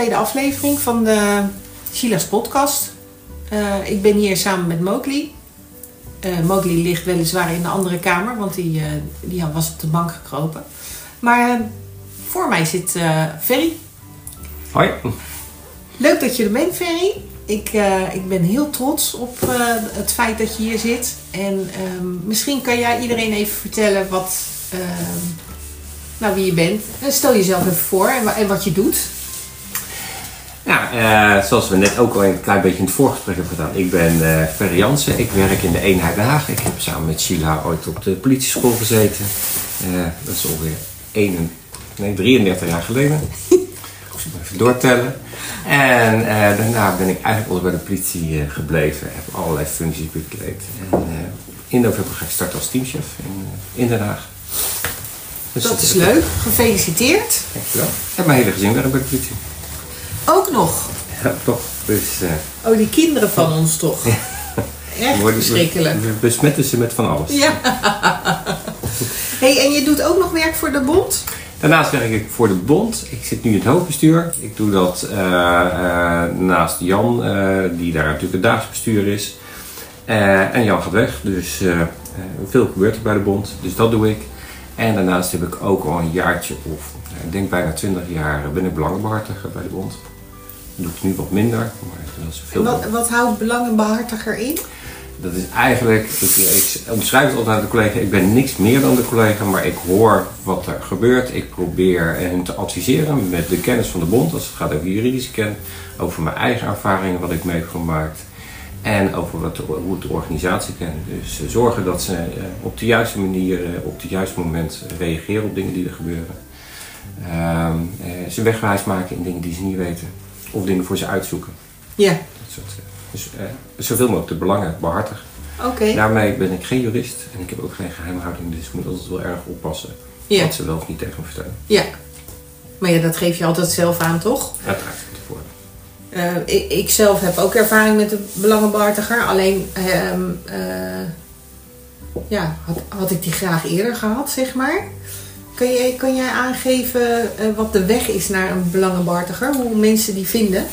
tweede aflevering van de Sheila's podcast. Eh, ik ben hier samen met Mowgli. Eh Mowgli ligt weliswaar in de andere kamer, want die, eh, die was op de bank gekropen. Maar voor mij zit Ferry. Hoi. Leuk dat je er bent, Ferry. Ik, ik ben heel trots op het feit dat je hier zit. En ehm, misschien kan jij iedereen even vertellen wat, ehm, nou, wie je bent. En stel jezelf even voor en, en wat je doet. Ja, eh, zoals we net ook al een klein beetje in het voorgesprek hebben gedaan. Ik ben Ferry Jansen. Ik werk in de eenheid Den Haag. Ik heb samen met Sheila ooit op de politieschool gezeten. Eh, dat is alweer 1, nee, 33 jaar geleden. Ik moet even doortellen. En daarna ben ik eigenlijk altijd bij de politie gebleven. Heb allerlei functies bekleed. En in november ga ik starten als teamchef in, in Den Haag. Dus Dat is leuk. Gefeliciteerd. Dankjewel. En mijn hele gezin werkt bij de politie. Ook nog. Ja, toch. Dus... eh, Oh, die kinderen van ons toch. Echt worden- verschrikkelijk. We besmetten ze met van alles. Ja. Hey, en je doet ook nog werk voor de bond? Daarnaast werk ik voor de bond. Ik zit nu in het hoofdbestuur. Ik doe dat eh, eh, naast Jan, die daar natuurlijk het dagelijks bestuur is. En Jan gaat weg, dus veel gebeurt er bij de bond. Dus dat doe ik. En daarnaast heb ik ook al een jaartje of, ik denk bijna 20 jaar, ben ik belangenbehartiger bij de bond. Doe ik nu wat minder, maar dat is veel Wat, wat houdt belangenbehartiger in? Dat is eigenlijk, ik, ik omschrijf het altijd aan de collega, ik ben niks meer dan de collega, maar ik hoor wat er gebeurt. Ik probeer hen te adviseren met de kennis van de bond, als het gaat over juridische kennis, over mijn eigen ervaringen, wat ik mee heb gemaakt. En over wat, hoe ik de organisatie ken. Dus eh, zorgen dat ze eh, op de juiste manier, eh, op het juiste moment reageren op dingen die er gebeuren. Eh, ze wegwijs maken in dingen die ze niet weten. Of dingen voor ze uitzoeken. Ja, Dat soort, eh, dus eh, zoveel mogelijk de belangen behartigen. oké. Daarmee ben ik geen jurist en ik heb ook geen geheimhouding, dus ik moet altijd wel erg oppassen Ja. wat ze wel of niet tegen me vertellen. Ja. Maar ja, dat geef je altijd zelf aan, toch? Uiteraard. Eh, ik, ik zelf heb ook ervaring met de belangenbehartiger. Alleen ehm, eh, ja, had, had ik die graag eerder gehad, zeg maar. Kun jij, kun jij aangeven eh, wat de weg is naar een belangenbehartiger? Hoe mensen die vinden?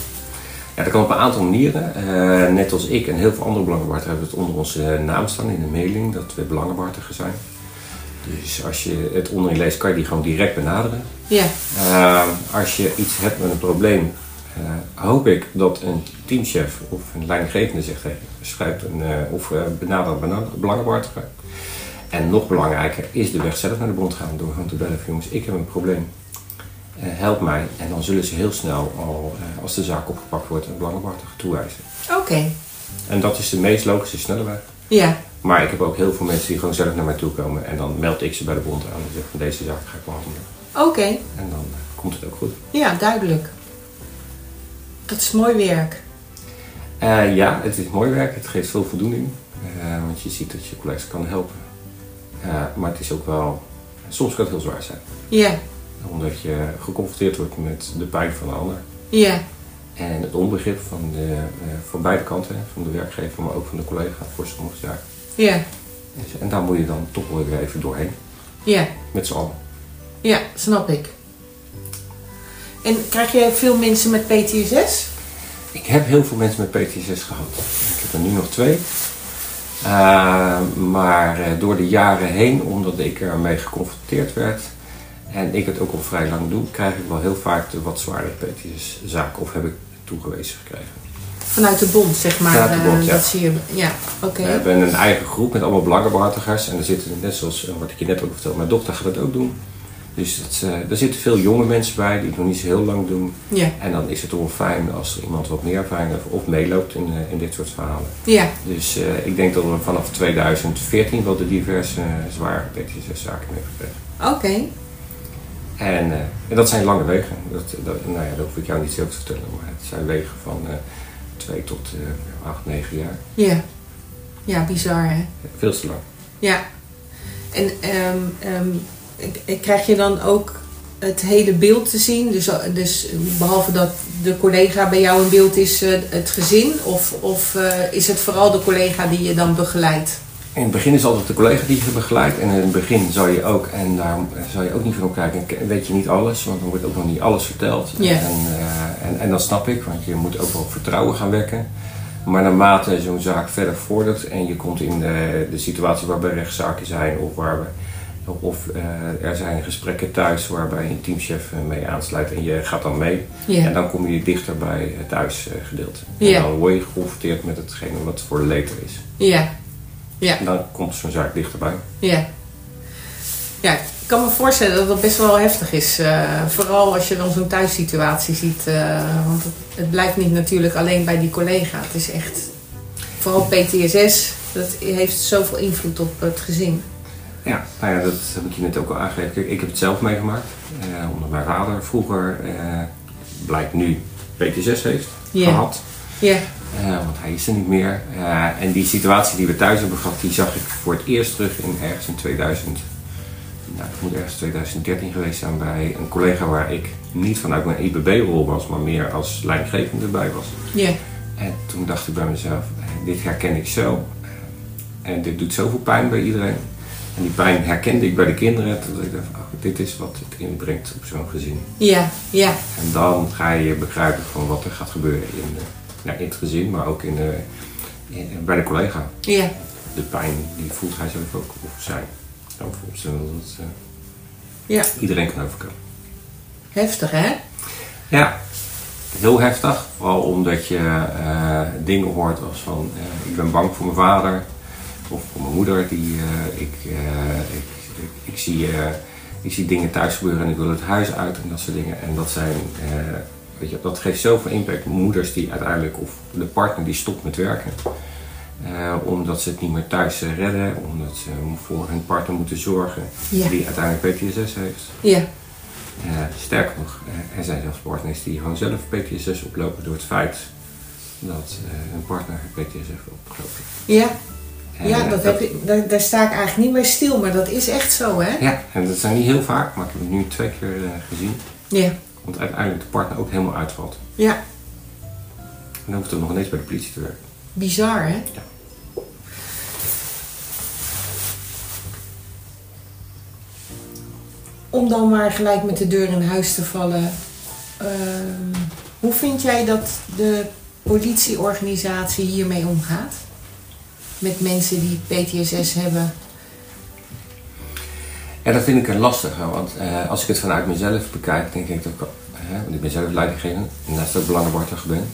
Ja, dat kan op een aantal manieren. Eh, net als ik en heel veel andere belangenbehartigers hebben het onder onze naam staan in de mailing dat we belangenbehartiger zijn. Dus als je het onderin leest, kan je die gewoon direct benaderen. Ja, Eh, als je iets hebt met een probleem, eh, hoop ik dat een teamchef of een leidinggevende zegt, hey, schrijf een, eh, of benader een belangenbehartiger. En nog belangrijker is de weg zelf naar de bond gaan door gewoon te bellen van jongens, ik heb een probleem. Eh, help mij. En dan zullen ze heel snel al, eh, als de zaak opgepakt wordt, een belangenbehartiger toewijzen. oké. En dat is de meest logische, snelle weg. Ja, Maar ik heb ook heel veel mensen die gewoon zelf naar mij toe komen. En dan meld ik ze bij de bond aan en zeg van deze zaak ga ik behandelen. oké. En dan eh, komt het ook goed. Ja, duidelijk. Dat is mooi werk. Ja, het is mooi werk. Het geeft veel voldoening. Want je ziet dat je collega's kan helpen. Eh, maar het is ook wel... Soms kan het heel zwaar zijn. Ja, Omdat je geconfronteerd wordt met de pijn van een ander. ja, En het onbegrip van, de, eh, van beide kanten. Van de werkgever, maar ook van de collega voor sommige zaken. ja, Dus- En daar moet je dan toch wel weer even doorheen. ja. Met z'n allen. Ja, snap ik. En krijg jij veel mensen met PTSS? Ik heb heel veel mensen met PTSS gehad. Ik heb er nu nog twee. Eh, maar eh, door de jaren heen, omdat ik ermee geconfronteerd werd en ik het ook al vrij lang doe, krijg ik wel heel vaak de wat zwaardere PTSS-zaken of heb ik toegewezen gekregen. Vanuit de bond, zeg maar. Vanuit de bond, eh, ja. Dat zie je. Ja, oké. We hebben een eigen groep met allemaal belangenbehartigers en er zitten, net zoals wat ik je net ook vertelde, mijn dochter gaat het ook doen. Dus dat, eh, er zitten veel jonge mensen bij die het nog niet zo heel lang doen. Ja, En dan is het toch wel fijn als er iemand wat meer ervaring heeft of meeloopt in, eh, in dit soort verhalen. ja, Dus eh, ik denk dat we vanaf 2014 wel de diverse zware PTSS-zaken mee gekregen. oké. En, en dat zijn lange wegen. Dat, dat, nou ja, dat hoef ik jou niet zelf te vertellen, maar het zijn wegen van eh 2 tot eh 8, 9 jaar. Ja. Ja, bizar hè? Veel te lang. Ja. En k- krijg je dan ook het hele beeld te zien? Dus, dus behalve dat de collega bij jou in beeld is, eh, het gezin? Of, of eh, is het vooral de collega die je dan begeleidt? in het begin is altijd de collega die je begeleidt. En in het begin zal je ook, en daar zal je ook niet van opkijken, weet je niet alles, want dan wordt ook nog niet alles verteld. En, eh, en, en dat snap ik, want je moet ook wel vertrouwen gaan wekken. Maar naarmate zo'n zaak verder vordert en je komt in de, de situatie waarbij rechtszaken zijn of waar we, of eh, er zijn gesprekken thuis waarbij een teamchef eh, mee aansluit en je gaat dan mee. En dan kom je dichter bij het thuisgedeelte. En dan word je geconfronteerd met hetgene wat voor de leter is. Ja. Ja. En dan komt zo'n zaak dichterbij. Ja. Ja, ik kan me voorstellen dat dat best wel heftig is. eh, vooral als je dan zo'n thuissituatie ziet. want het, het blijft niet natuurlijk alleen bij die collega. Het is echt... Vooral PTSS, dat heeft zoveel invloed op het gezin. Ja, nou ja, dat heb ik je net ook al aangegeven. Kijk, ik heb het zelf meegemaakt. eh, omdat mijn vader vroeger, eh, blijkt nu, PTSS heeft gehad. Ja, Eh, want hij is er niet meer. Eh, en die situatie die we thuis hebben gehad, die zag ik voor het eerst terug in ergens in 2000. Nou, het moet ergens 2013 geweest zijn bij een collega waar ik niet vanuit mijn IBB-rol was, maar meer als leidinggevende bij was. ja, En toen dacht ik bij mezelf, eh, dit herken ik zo. Eh, En dit doet zoveel pijn bij iedereen. En die pijn herkende ik bij de kinderen. Toen dacht ik, dacht, oh, dit is wat het inbrengt op zo'n gezin. ja, ja, En dan ga je begrijpen van wat er gaat gebeuren in, de, nou, in het gezin, maar ook in de, in- bij de collega. ja. De pijn die voelt hij zelf ook, of zij. Dan voorstellen dat het eh, Ja, iedereen kan overkomen. heftig hè? Ja, heel heftig. Vooral omdat je eh, dingen hoort als van eh, ik ben bang voor mijn vader of voor mijn moeder. Die, eh, ik, eh, ik, ik, ik zie, eh, ik zie dingen thuis gebeuren en ik wil het huis uit en dat soort dingen. En dat zijn, weet je, dat geeft zoveel impact. Moeders die uiteindelijk, of de partner die stopt met werken. omdat ze het niet meer thuis redden, omdat ze voor hun partner moeten zorgen, Ja. die uiteindelijk PTSS heeft. Ja, sterker nog, er zijn zelfs partners die gewoon zelf PTSS oplopen door het feit dat hun partner PTSS heeft opgelopen. ja. Ja, eh, dat heb ik, daar, daar sta ik eigenlijk niet bij stil, maar dat is echt zo hè? Ja, en dat zijn niet heel vaak, maar ik heb het nu twee keer eh, gezien. Ja, Want uiteindelijk de partner ook helemaal uitvalt. ja. En dan hoeft het nog ineens bij de politie te werken. Bizar hè? Ja. Om dan maar gelijk met de deur in huis te vallen. ehm, hoe vind jij dat de politieorganisatie hiermee omgaat? Met mensen die PTSS hebben. Ja, dat vind ik een lastige, want eh, als ik het vanuit mezelf bekijk, denk ik dat ik, eh, want ik ben zelf leidinggevende, naast ook belangenbehartiger ben.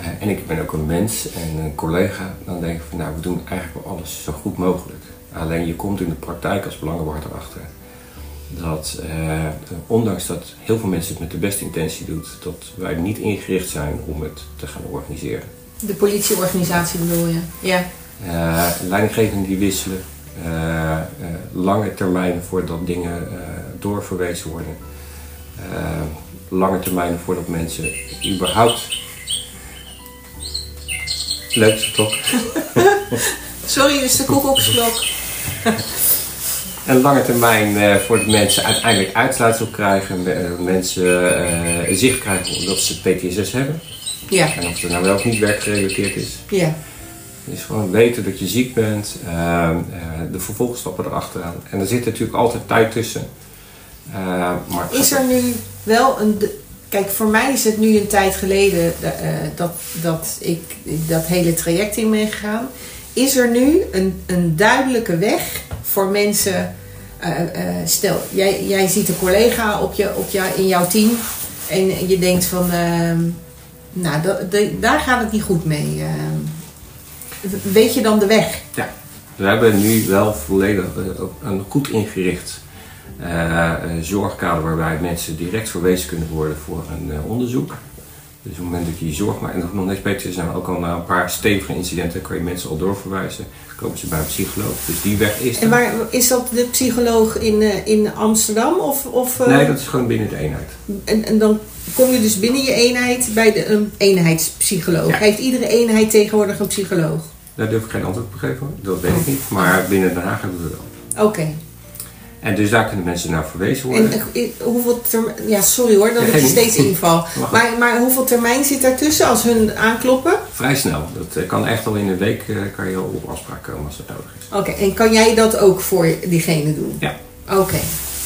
Eh, en ik ben ook een mens en een collega, dan denk ik van nou, we doen eigenlijk wel alles zo goed mogelijk. Alleen je komt in de praktijk als belangenbehartiger achter dat, ondanks dat heel veel mensen het met de beste intentie doen, dat wij niet ingericht zijn om het te gaan organiseren. De politieorganisatie bedoel je? Ja. Eh, leidinggevenden die wisselen. eh, eh, lange termijnen voordat dingen doorverwezen worden. Lange termijnen voordat mensen überhaupt. Leuk is het toch? Sorry, dus de koekoeksklok. Een lange termijn eh, voordat mensen uiteindelijk uitsluitsel krijgen. me- mensen zicht krijgen omdat ze PTSS hebben. Ja, En of het nou wel of niet werkgerelateerd is. ja. Dus gewoon weten dat je ziek bent, eh, de vervolgstappen erachteraan. En er zit natuurlijk altijd tijd tussen. Eh, maar Is er nu wel een. Kijk, voor mij is het nu een tijd geleden eh, dat, dat ik dat hele traject in ben gegaan. Is er nu een, een duidelijke weg voor mensen? stel, jij, jij ziet een collega op je, op jou, in jouw team en je denkt van, ehm, nou, daar gaat het niet goed mee. ehm. weet je dan de weg? Ja, we hebben nu wel volledig eh, een goed ingericht eh, eh, zorgkader waarbij mensen direct verwezen kunnen worden voor een eh, onderzoek. Dus op het moment dat je je zorg maakt, en dat nog steeds beter is, zijn we ook al na een paar stevige incidenten, kan je mensen al doorverwijzen. Komen ze bij een psycholoog. Dus die weg is. En waar, is dat de psycholoog in, eh, in Amsterdam? Of, of, eh, Nee, dat is gewoon binnen de eenheid. En, en dan kom je dus binnen je eenheid bij de een eenheidspsycholoog. Ja. Heeft iedere eenheid tegenwoordig een psycholoog? Daar durf ik geen antwoord op te geven. Dat weet ik niet. Maar binnen Den Haag hebben we wel. Oké. En dus daar kunnen mensen naar verwezen worden. En eh, hoeveel termijn... Ja, sorry hoor, dat Ja, ik steeds inval. Maar, maar hoeveel termijn zit daartussen als hun aankloppen? Vrij snel. Dat eh, kan echt al in een week eh, kan je al op afspraak komen als dat nodig is. Oké, en kan jij dat ook voor diegene doen? Ja. Oké,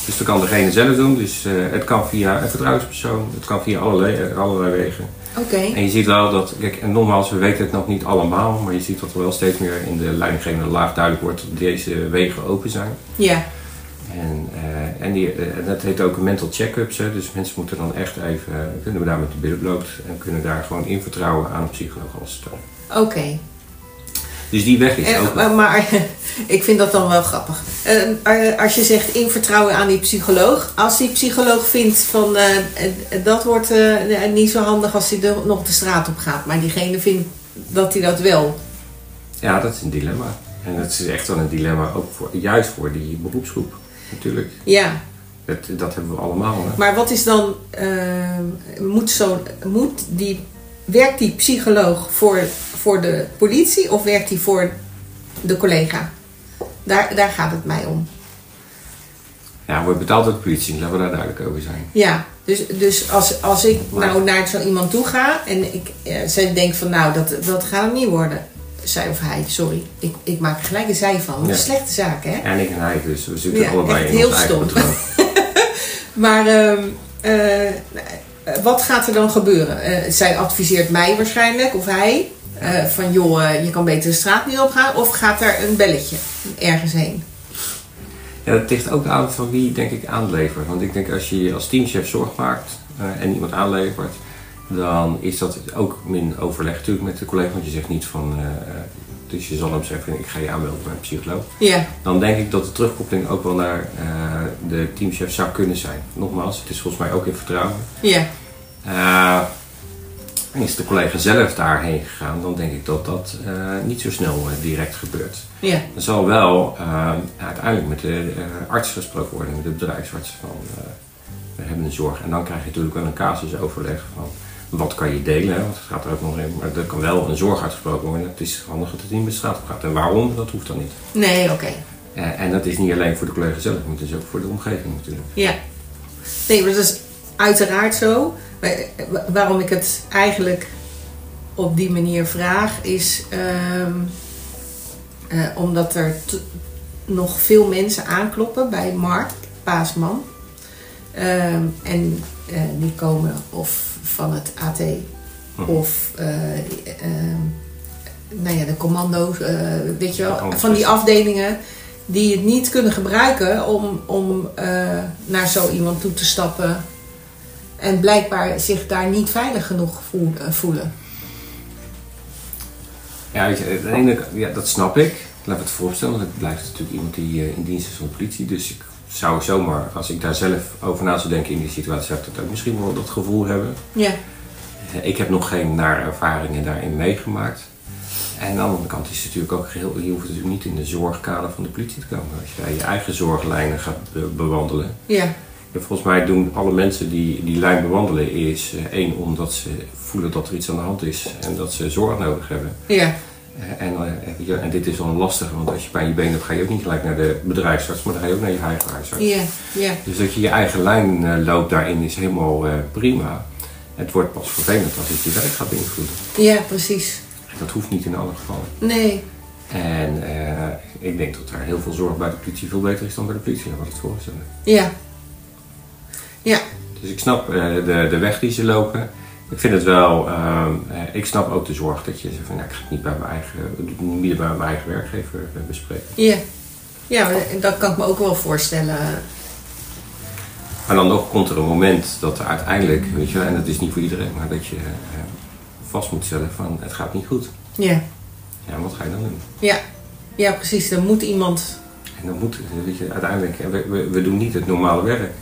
Dus dat kan degene zelf doen. Dus eh, het kan via een vertrouwenspersoon. Het kan via allerlei, eh, allerlei wegen. oké. En je ziet wel dat, kijk, en nogmaals, we weten het nog niet allemaal, maar je ziet dat er wel steeds meer in de leidinggevende laag duidelijk wordt dat deze wegen open zijn. Ja, En, eh, en, die, eh, dat heet ook mental check-ups, dus mensen moeten dan echt even, eh, kunnen we daar met de billen bloot en kunnen daar gewoon in vertrouwen aan een psycholoog als oké. Dus die weg is En, open. maar, maar ik vind dat dan wel grappig. Eh, eh, als je zegt in vertrouwen aan die psycholoog. Als die psycholoog vindt van eh, eh, dat wordt eh, niet zo handig als hij nog de straat op gaat. Maar diegene vindt dat hij dat wel. Ja, dat is een dilemma. En dat is echt wel een dilemma, ook voor, juist voor die beroepsgroep. Natuurlijk, Ja, dat, dat hebben we allemaal. Hè. maar wat is dan. eh, moet zo, moet die, werkt die psycholoog voor, voor de politie of werkt die voor de collega? Daar, daar gaat het mij om. Ja, wordt betaald door de politie, laten we daar duidelijk over zijn. Ja, dus, dus als, als ik nou naar zo iemand toe ga en ik, eh, zij denkt van nou, dat, dat gaat hem niet worden. Zij of hij, sorry. Ik, ik maak er gelijk een zij van. Een Ja. slechte zaak, hè? En ik en hij, dus we zitten Ja, allebei in heel ons eigen stom. patroon. Maar ehm, eh, wat gaat er dan gebeuren? Eh, zij adviseert mij waarschijnlijk, of hij, eh, van joh, je kan beter de straat niet opgaan. Of gaat er een belletje ergens heen? Ja, dat ligt ook aan van wie denk ik aanlevert. Want ik denk als je als teamchef zorg maakt en iemand aanlevert, dan is dat ook min overleg natuurlijk met de collega. Want je zegt niet van, eh, eh, dus je zal hem zeggen, ik ga je aanmelden bij een psycholoog. Ja, Dan denk ik dat de terugkoppeling ook wel naar eh, de teamchef zou kunnen zijn. Nogmaals, het is volgens mij ook in vertrouwen. ja, en is de collega zelf daarheen gegaan, dan denk ik dat dat niet zo snel direct gebeurt. ja, Er zal wel uiteindelijk met de arts gesproken worden, met de bedrijfsarts. Van, we hebben een zorg. En dan krijg je natuurlijk wel een casusoverleg van wat kan je delen. hè, Want het gaat er ook nog in. Maar er kan wel een zorg uitgesproken worden. Het is handig dat het niet met straat gaat. En waarom, dat hoeft dan niet. nee, oké. Eh, en dat is niet alleen voor de collega zelf, maar het is ook voor de omgeving natuurlijk. Ja. Nee, maar dat is uiteraard zo. Maar, eh, wa- waarom ik het eigenlijk op die manier vraag is ehm, eh, omdat er nog veel mensen aankloppen bij Mark Paasman. Ehm, en die komen of van het AT Mhm. of eh, ehm, nou ja, de commando's, eh, weet je wel, van die afdelingen die het niet kunnen gebruiken om, om eh, naar zo iemand toe te stappen. En blijkbaar zich daar niet veilig genoeg voel- voelen. Ja, weet je, ja, dat snap ik. Laat het vooropstellen, want het blijft natuurlijk iemand die in dienst is van de politie. Dus ik zou zomaar, als ik daar zelf over na zou denken in die situatie, zou ik dat ook misschien wel dat gevoel hebben. Ja, Eh, Ik heb nog geen nare ervaringen daarin meegemaakt. En aan de andere kant is het natuurlijk ook geheel, je hoeft natuurlijk niet in de zorgkader van de politie te komen. Als jij je eigen zorglijnen gaat be- bewandelen. ja, En volgens mij doen alle mensen die die lijn bewandelen is eh, één, omdat ze voelen dat er iets aan de hand is en dat ze zorg nodig hebben. ja, Eh, En, eh, je, en dit is wel een lastige, want als je pijn in je been hebt, ga je ook niet gelijk naar de bedrijfsarts, maar dan ga je ook naar je eigen huisarts. ja, ja, Dus dat je je eigen lijn eh, loopt daarin is helemaal eh, prima. Het wordt pas vervelend als het je werk gaat beïnvloeden. ja, precies. Dat hoeft niet in alle gevallen. Nee, En eh, ik denk dat er heel veel zorg bij de politie veel beter is dan bij de politie, dan wat het voorstellen. ja, ja, Dus ik snap eh, de, de weg die ze lopen. Ik vind het wel, ehm, eh, ik snap ook de zorg dat je zegt van, nou, ik ga het niet bij mijn eigen, niet bij mijn eigen werkgever eh, bespreken. ja. Ja, dat kan ik me ook wel voorstellen. Maar dan nog komt er een moment dat er uiteindelijk, weet je, en dat is niet voor iedereen, maar dat je eh, vast moet stellen van, het gaat niet goed. Ja, Ja, wat ga je dan doen? ja, ja, precies. Er moet iemand. En dan moet, weet je, uiteindelijk, we, we doen niet het normale werk.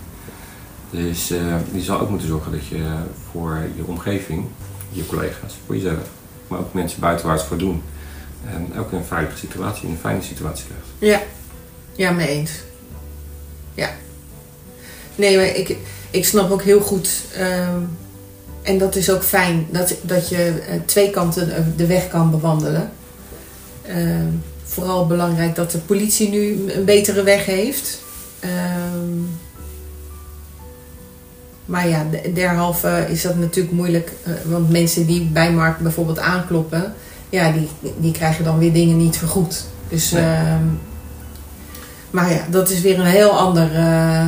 Dus eh, je zal ook moeten zorgen dat je voor je omgeving, je collega's, voor jezelf, maar ook mensen buitenwaarts voor doen. En ook in een veilige situatie, een fijne situatie krijgt. Ja, ja, mee eens. Ja. Nee, maar ik, ik snap ook heel goed. ehm, en dat is ook fijn dat, dat je eh, twee kanten eh, de weg kan bewandelen. Ehm, vooral belangrijk dat de politie nu een betere weg heeft. Ehm, maar ja, de- derhalve is dat natuurlijk moeilijk. eh, want mensen die bij Mark bijvoorbeeld aankloppen, ja, die, die krijgen dan weer dingen niet vergoed. Dus, Nee. ehm, maar ja, dat is weer een heel ander. eh,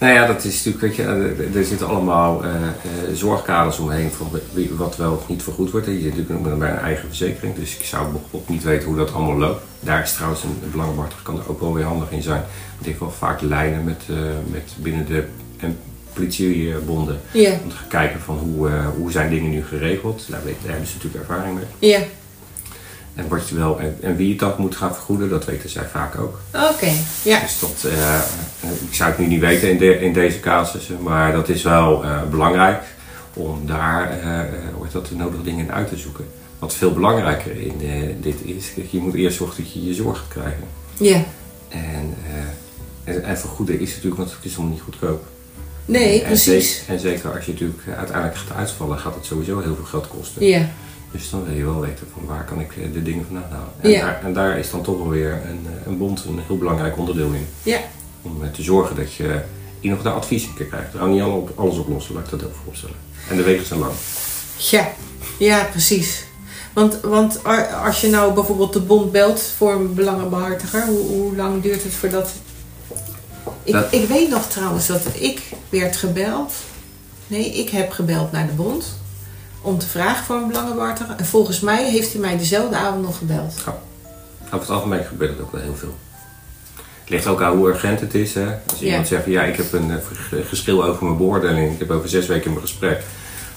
Nou ja, dat is natuurlijk, weet je, er- er zitten allemaal eh, eh, zorgkaders omheen voor wat wel of niet vergoed wordt. Je zit natuurlijk ook bij een eigen verzekering, dus ik zou bijvoorbeeld niet weten hoe dat allemaal loopt. Daar is trouwens een, belangenbehartiger kan er ook wel weer handig in zijn. Want ik wel vaak lijnen met, eh, met binnen de en politiebonden ja, om te gaan kijken van hoe, eh, hoe zijn dingen nu geregeld. Daar, weet, daar hebben ze natuurlijk ervaring mee. ja, En, wat je wel, en, en wie het dat moet gaan vergoeden, dat weten zij vaak ook. oké. Ja, Dus dat, eh, eh, ik zou het nu niet weten in, de, in deze casussen, maar dat is wel eh, belangrijk om daar eh, eh, heet dat, de nodige dingen in uit te zoeken. Wat veel belangrijker in eh, dit is, je moet eerst zorgen dat je je zorg krijgen. ja. En, eh, en, en vergoeden is natuurlijk, want het is allemaal niet goedkoop. Nee, en precies. Zeker, en zeker als je natuurlijk uiteindelijk gaat uitvallen, gaat het sowieso heel veel geld kosten. Ja, Dus dan wil je wel weten van waar kan ik eh, de dingen vandaan halen. En, Ja. daar, en daar is dan toch wel weer een, eh, een bond een heel belangrijk onderdeel in. ja, Om eh, te zorgen dat je in ieder geval de advies keer krijgt. Er gaan niet alle op, alles oplossen, laat ik dat ook vooropstellen. En de wegen zijn lang. ja, ja, precies. Want, want als je nou bijvoorbeeld de bond belt voor een belangenbehartiger, hoe, hoe lang duurt het voordat. Ik, Dat- ik weet nog trouwens dat ik werd gebeld. Nee, ik heb gebeld naar de bond om te vragen voor een belangenbehartiger. En volgens mij heeft hij mij dezelfde avond nog gebeld. Over het algemeen gebeurt het ook wel heel veel. Het ligt ook aan hoe urgent het is. Hè? Als Ja. iemand zegt ja, ik heb een eh, geschil over mijn beoordeling. Ik heb over zes weken mijn gesprek.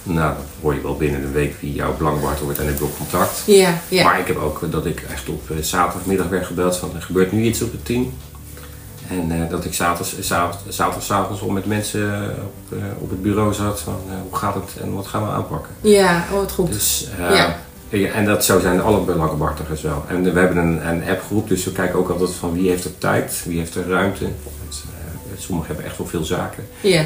Nou, dan hoor je wel binnen een week wie jouw belangbehartiger wordt en heb je ook contact. Ja, ja, Maar ik heb ook dat ik echt op eh, zaterdagmiddag werd gebeld van er gebeurt nu iets op het team. En eh, dat ik zaterdag, zaterdag, zaterdagavond al met mensen eh, op, eh, op het bureau zat van hoe gaat het en wat gaan we aanpakken. ja, oh, wat goed. Dus, Ja. ja, en dat, zo zijn alle belangenbehartigers wel. En we hebben een, een appgroep, dus we kijken ook altijd van wie heeft er tijd, wie heeft er ruimte. Want, eh, sommigen hebben echt wel veel zaken. Ja,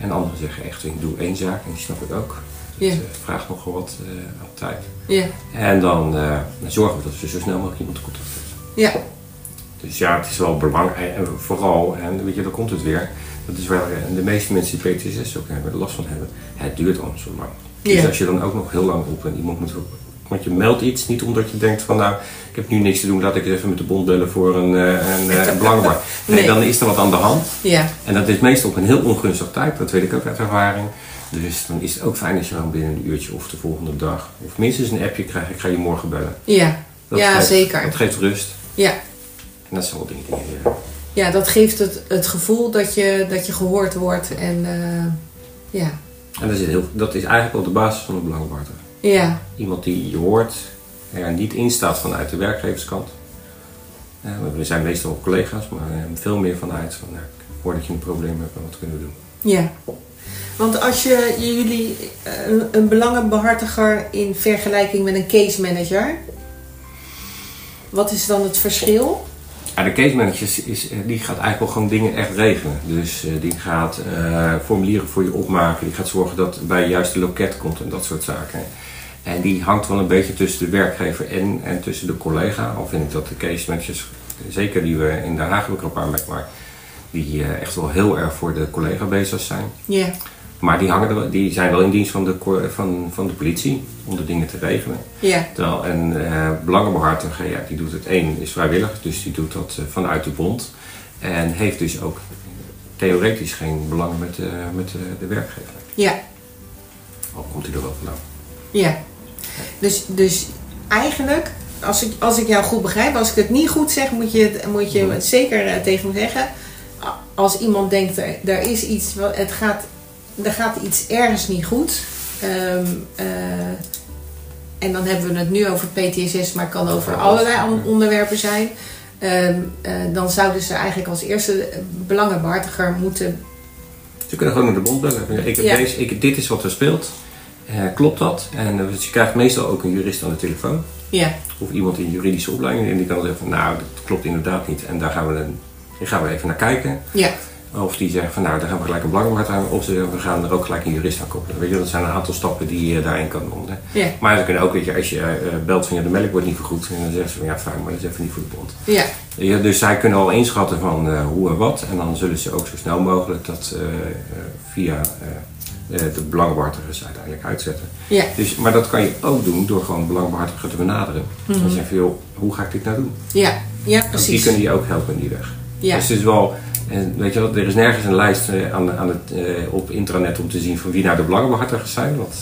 En anderen zeggen echt, ik doe één zaak en die snap ik ook. Dat eh, vraagt nogal wat eh, aan tijd. ja, En dan, dan zorgen we dat we zo snel mogelijk iemand contact hebben. ja, Dus ja, het is wel belangrijk. En vooral, en weet je, daar komt het weer. Dat is waar eh, de meeste mensen die PTSS ook hebben, last van hebben. Het duurt allemaal zo lang. Dus Ja. als je dan ook nog heel lang op en iemand moet... Want je meldt iets, niet omdat je denkt van nou, ik heb nu niks te doen, laat ik eens even met de bond bellen voor een, eh, een, eh, een belangenbar. Nee, Nee. dan is er wat aan de hand. ja, En dat is meestal op een heel ongunstig tijd, dat weet ik ook uit ervaring. Dus dan is het ook fijn als je dan binnen een uurtje of de volgende dag, of minstens een appje krijgt, ik ga je morgen bellen. ja. Dat Ja, geeft- zeker. Dat geeft rust. Ja, En dat zijn wel dingen die ja dat geeft het, het gevoel dat je, dat je gehoord wordt. En eh, ja, En dat is, heel, dat is eigenlijk wel de basis van een belangenbehartiger. ja, Iemand die je hoort, er niet in staat vanuit de werkgeverskant. Eh, we zijn meestal collega's, maar eh, veel meer vanuit van, nou, ik hoor dat je een probleem hebt en wat kunnen we doen. ja. Want als je jullie een, een belangenbehartiger in vergelijking met een case manager, wat is dan het verschil? Ja, de case manager is, eh, die gaat eigenlijk wel gewoon dingen echt regelen. Dus eh, die gaat eh, formulieren voor je opmaken. Die gaat zorgen dat het bij juist de loket komt en dat soort zaken. En die hangt wel een beetje tussen de werkgever en, en tussen de collega. Al vind ik dat de case managers, zeker die we in Den Haag hebben maar die echt wel heel erg voor de collega bezig zijn. Ja, Maar die, hangen er, die zijn wel in dienst van de, van, van de politie om de dingen te regelen. ja, Terwijl een eh belangenbehartiger, ja, die doet het één, is vrijwillig, dus die doet dat eh, vanuit de bond. En heeft dus ook theoretisch geen belang met, eh, met de werkgever. ja, Al komt hij er wel vandaan. ja. Dus, dus eigenlijk, als ik, als ik jou goed begrijp, als ik het niet goed zeg, moet je het, moet je het zeker tegen me zeggen. Als iemand denkt, er, er is iets, het gaat, er gaat iets ergens niet goed. Ehm, eh, en dan hebben we het nu over PTSS, maar het kan over allerlei on- onderwerpen zijn. Ehm, eh, dan zouden ze eigenlijk als eerste belangenbehartiger moeten. Ze kunnen gewoon naar de bond bellen. Ik Ja. deze, ik, dit is wat er speelt. Eh, klopt dat? En je krijgt meestal ook een jurist aan de telefoon. Ja, Of iemand in juridische opleiding. En die kan zeggen van, nou, dat klopt inderdaad niet. En daar gaan we, gaan we even naar kijken. ja, Of die zeggen van nou, daar gaan we gelijk een belangenbehartig aan. Of ze zeggen, we gaan er ook gelijk een jurist aan koppelen. Weet je, dat zijn een aantal stappen die je daarin kan doen. Ja. Maar ze kunnen ook, weet je, als je eh, belt van ja, de melk wordt niet vergoed. En dan zeggen ze van ja, fijn, maar dat is even niet voor de bond. Ja. Ja, dus zij kunnen al inschatten van eh, hoe en wat. En dan zullen ze ook zo snel mogelijk dat eh, via de belangenbehartigers uiteindelijk uitzetten. Ja. Dus, maar dat kan je ook doen door gewoon belangenbehartiger te benaderen. Dan zeg je van joh, hoe ga ik dit nou doen? Ja. Ja, Want die precies. kunnen je ook helpen in die weg. Ja. Dus het is wel, en weet je wel, er is nergens een lijst eh, aan, aan het, eh, op intranet om te zien van wie nou de belangenbehartigers zijn. Want,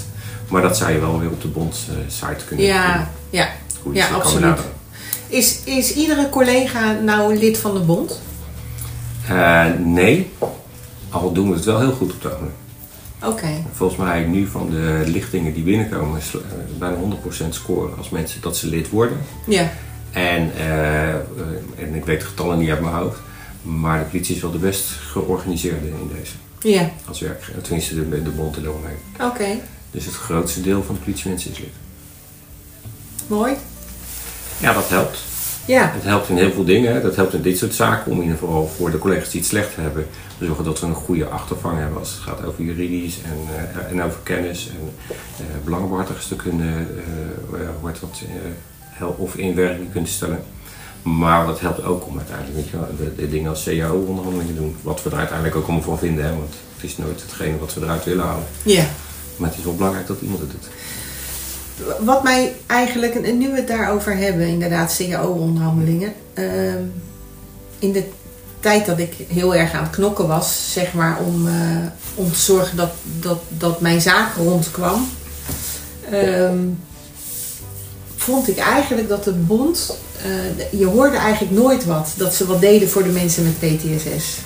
maar dat zou je wel weer op de bond eh, site kunnen doen. Ja. Ja. Hoe Ja, kan absoluut. Is, is iedere collega nou lid van de bond? Eh, nee, al doen we het wel heel goed op ogenblik. Oké. Volgens mij nu van de lichtingen die binnenkomen is eh, bijna 100% scoren als mensen dat ze lid worden. Ja. En, eh, eh, en ik weet de getallen niet uit mijn hoofd, maar de politie is wel de best georganiseerde in deze. Ja. Als werk, tenminste de, de bond eromheen. Oké. Dus het grootste deel van de politiemensen is lid. Mooi. Ja, dat helpt. Ja. Het helpt in heel veel dingen. hè. Dat helpt in dit soort zaken om in ieder geval voor de collega's die het slecht hebben, te zorgen dat we een goede achtervang hebben als het gaat over juridisch en, eh, en over kennis en uh, belangenbehartigers te kunnen, eh, eh, eh, hel- of in werking kunnen stellen. Maar wat helpt ook om uiteindelijk weet je, wel, de, de dingen als CAO-onderhandelingen doen, wat we er uiteindelijk ook allemaal van vinden, hè, want het is nooit hetgene wat we eruit willen halen. Ja. Maar het is wel belangrijk dat iemand het doet. Wat mij eigenlijk, en nu we het daarover hebben, inderdaad, CAO-onderhandelingen. ehm, in de tijd dat ik heel erg aan het knokken was, zeg maar, om, om te zorgen dat, dat, dat mijn zaak rondkwam, ehm, vond ik eigenlijk dat de bond, je hoorde eigenlijk nooit wat, dat ze wat deden voor de mensen met PTSS.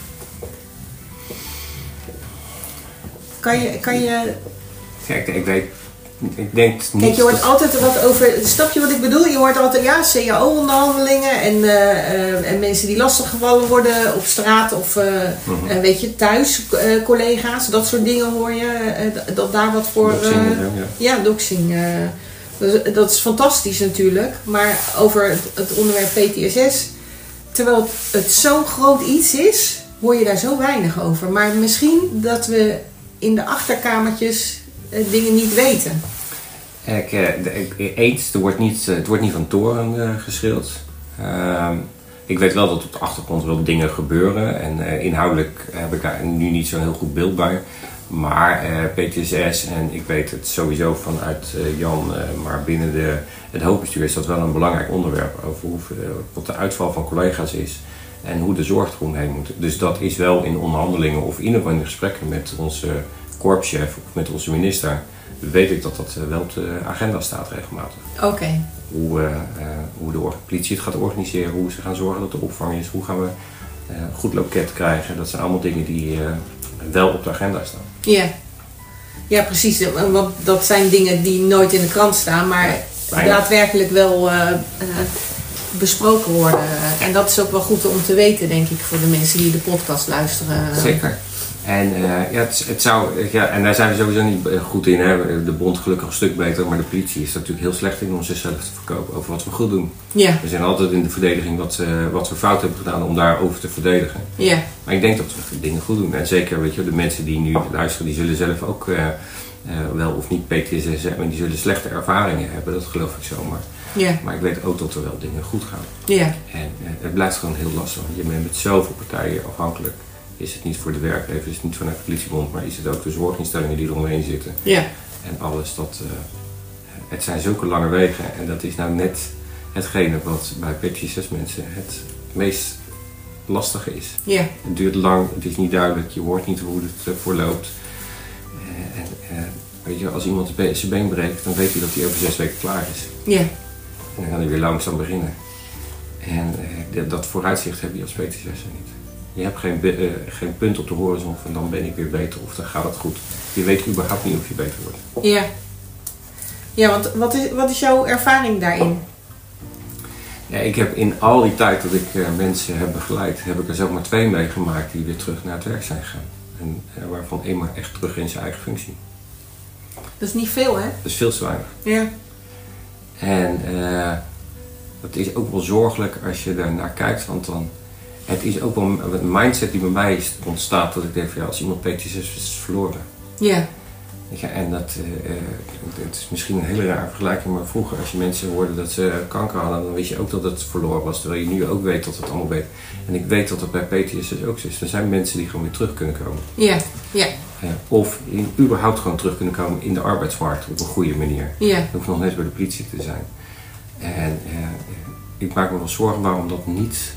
Kan je, kan je Kijk, ik weet, ik denk niet Kijk, je hoort altijd wat over. Snap je wat ik bedoel? Je hoort altijd ja, CAO-onderhandelingen en, eh, eh, en mensen die lastiggevallen worden op straat of eh, eh, weet je, thuis, eh, collega's, dat soort dingen hoor je. eh, dat daar wat voor. Doxing, eh, ja. ja, doxing. Dat, is fantastisch natuurlijk. Maar over het, onderwerp PTSS, terwijl het, zo'n groot iets is, hoor je daar zo weinig over. Maar misschien dat we in de achterkamertjes eh, dingen niet weten. Ik, eh, er wordt niet, eh, het wordt niet van toren eh geschreeuwd. Ehm, ik weet wel dat op de achtergrond wel dingen gebeuren. En inhoudelijk heb ik daar nu niet zo'n heel goed beeld bij. Maar eh, PTSS, en ik weet het sowieso vanuit eh, Jan, eh, maar binnen de, het hoofdbestuur is dat wel een belangrijk onderwerp. Over hoe, wat de uitval van collega's is. En hoe de zorg eromheen moet. Dus dat is wel in onderhandelingen of in ieder geval in de gesprekken met onze korpschef of met onze minister. Weet ik dat dat wel op de agenda staat regelmatig. Oké. Hoe, hoe de politie het gaat organiseren, hoe ze gaan zorgen dat er opvang is, hoe gaan we een goed loket krijgen. Dat zijn allemaal dingen die wel op de agenda staan. Ja. Ja, precies. Want dat zijn dingen die nooit in de krant staan, maar daadwerkelijk wel eh, eh, besproken worden. En dat is ook wel goed om te weten, denk ik, voor de mensen die de podcast luisteren. Zeker. En, eh, ja, het, het zou, ja, en daar zijn we sowieso niet eh, goed in. Hè. De bond gelukkig een stuk beter, maar de politie is natuurlijk heel slecht in om zichzelf te verkopen over wat we goed doen. Ja, We zijn altijd in de verdediging wat, eh, wat we fout hebben gedaan om daarover te verdedigen. ja, Maar ik denk dat we dingen goed doen. En zeker, weet je, de mensen die nu luisteren, die zullen zelf ook wel of niet PTSS hebben. En die zullen slechte ervaringen hebben, dat geloof ik zomaar. ja, Maar ik weet ook dat er wel dingen goed gaan. ja, En het blijft gewoon heel lastig. Want je bent met zoveel partijen afhankelijk. Is het niet voor de werkgever, is het niet vanuit de politiebond, maar is het ook de zorginstellingen die eromheen zitten. ja, En alles dat. eh, het zijn zulke lange wegen. En dat is nou net hetgene wat bij PTSS mensen het meest lastige is. ja, Het duurt lang, het is niet duidelijk, je hoort niet hoe het voorloopt. Eh, en, eh, weet je, als iemand zijn been breekt, dan weet hij dat hij over zes weken klaar is. ja, En dan kan hij weer langzaam beginnen. En dat- dat vooruitzicht heb je als PTSS niet. Je hebt geen, eh, geen punt op de horizon van dan ben ik weer beter of dan gaat het goed. Je weet überhaupt niet of je beter wordt. ja. Ja, want wat is, wat is jouw ervaring daarin? Ja, ik heb in al die tijd dat ik eh, mensen heb begeleid, heb ik er zelf maar twee meegemaakt die weer terug naar het werk zijn gegaan. En eh, waarvan één maar echt terug in zijn eigen functie. Dat is niet veel, hè? Dat is veel te weinig. Ja, En dat is ook wel zorgelijk als je daar naar kijkt, want dan het is ook wel een mindset die bij mij is ontstaat dat ik denk van ja, als iemand PTSS is, is het verloren. Ja, en dat, eh, eh, het is misschien een hele rare vergelijking, maar vroeger als je mensen hoorde dat ze kanker hadden, dan wist je ook dat het verloren was. Terwijl je nu ook weet dat het allemaal weet. En ik weet dat het bij PTSS ook zo is. Er zijn mensen die gewoon weer terug kunnen komen. ja, ja, Eh, of in, überhaupt gewoon terug kunnen komen in de arbeidsmarkt op een goede manier. ja, Dat hoeft nog net bij de politie te zijn. En ik maak me wel zorgen waarom dat niet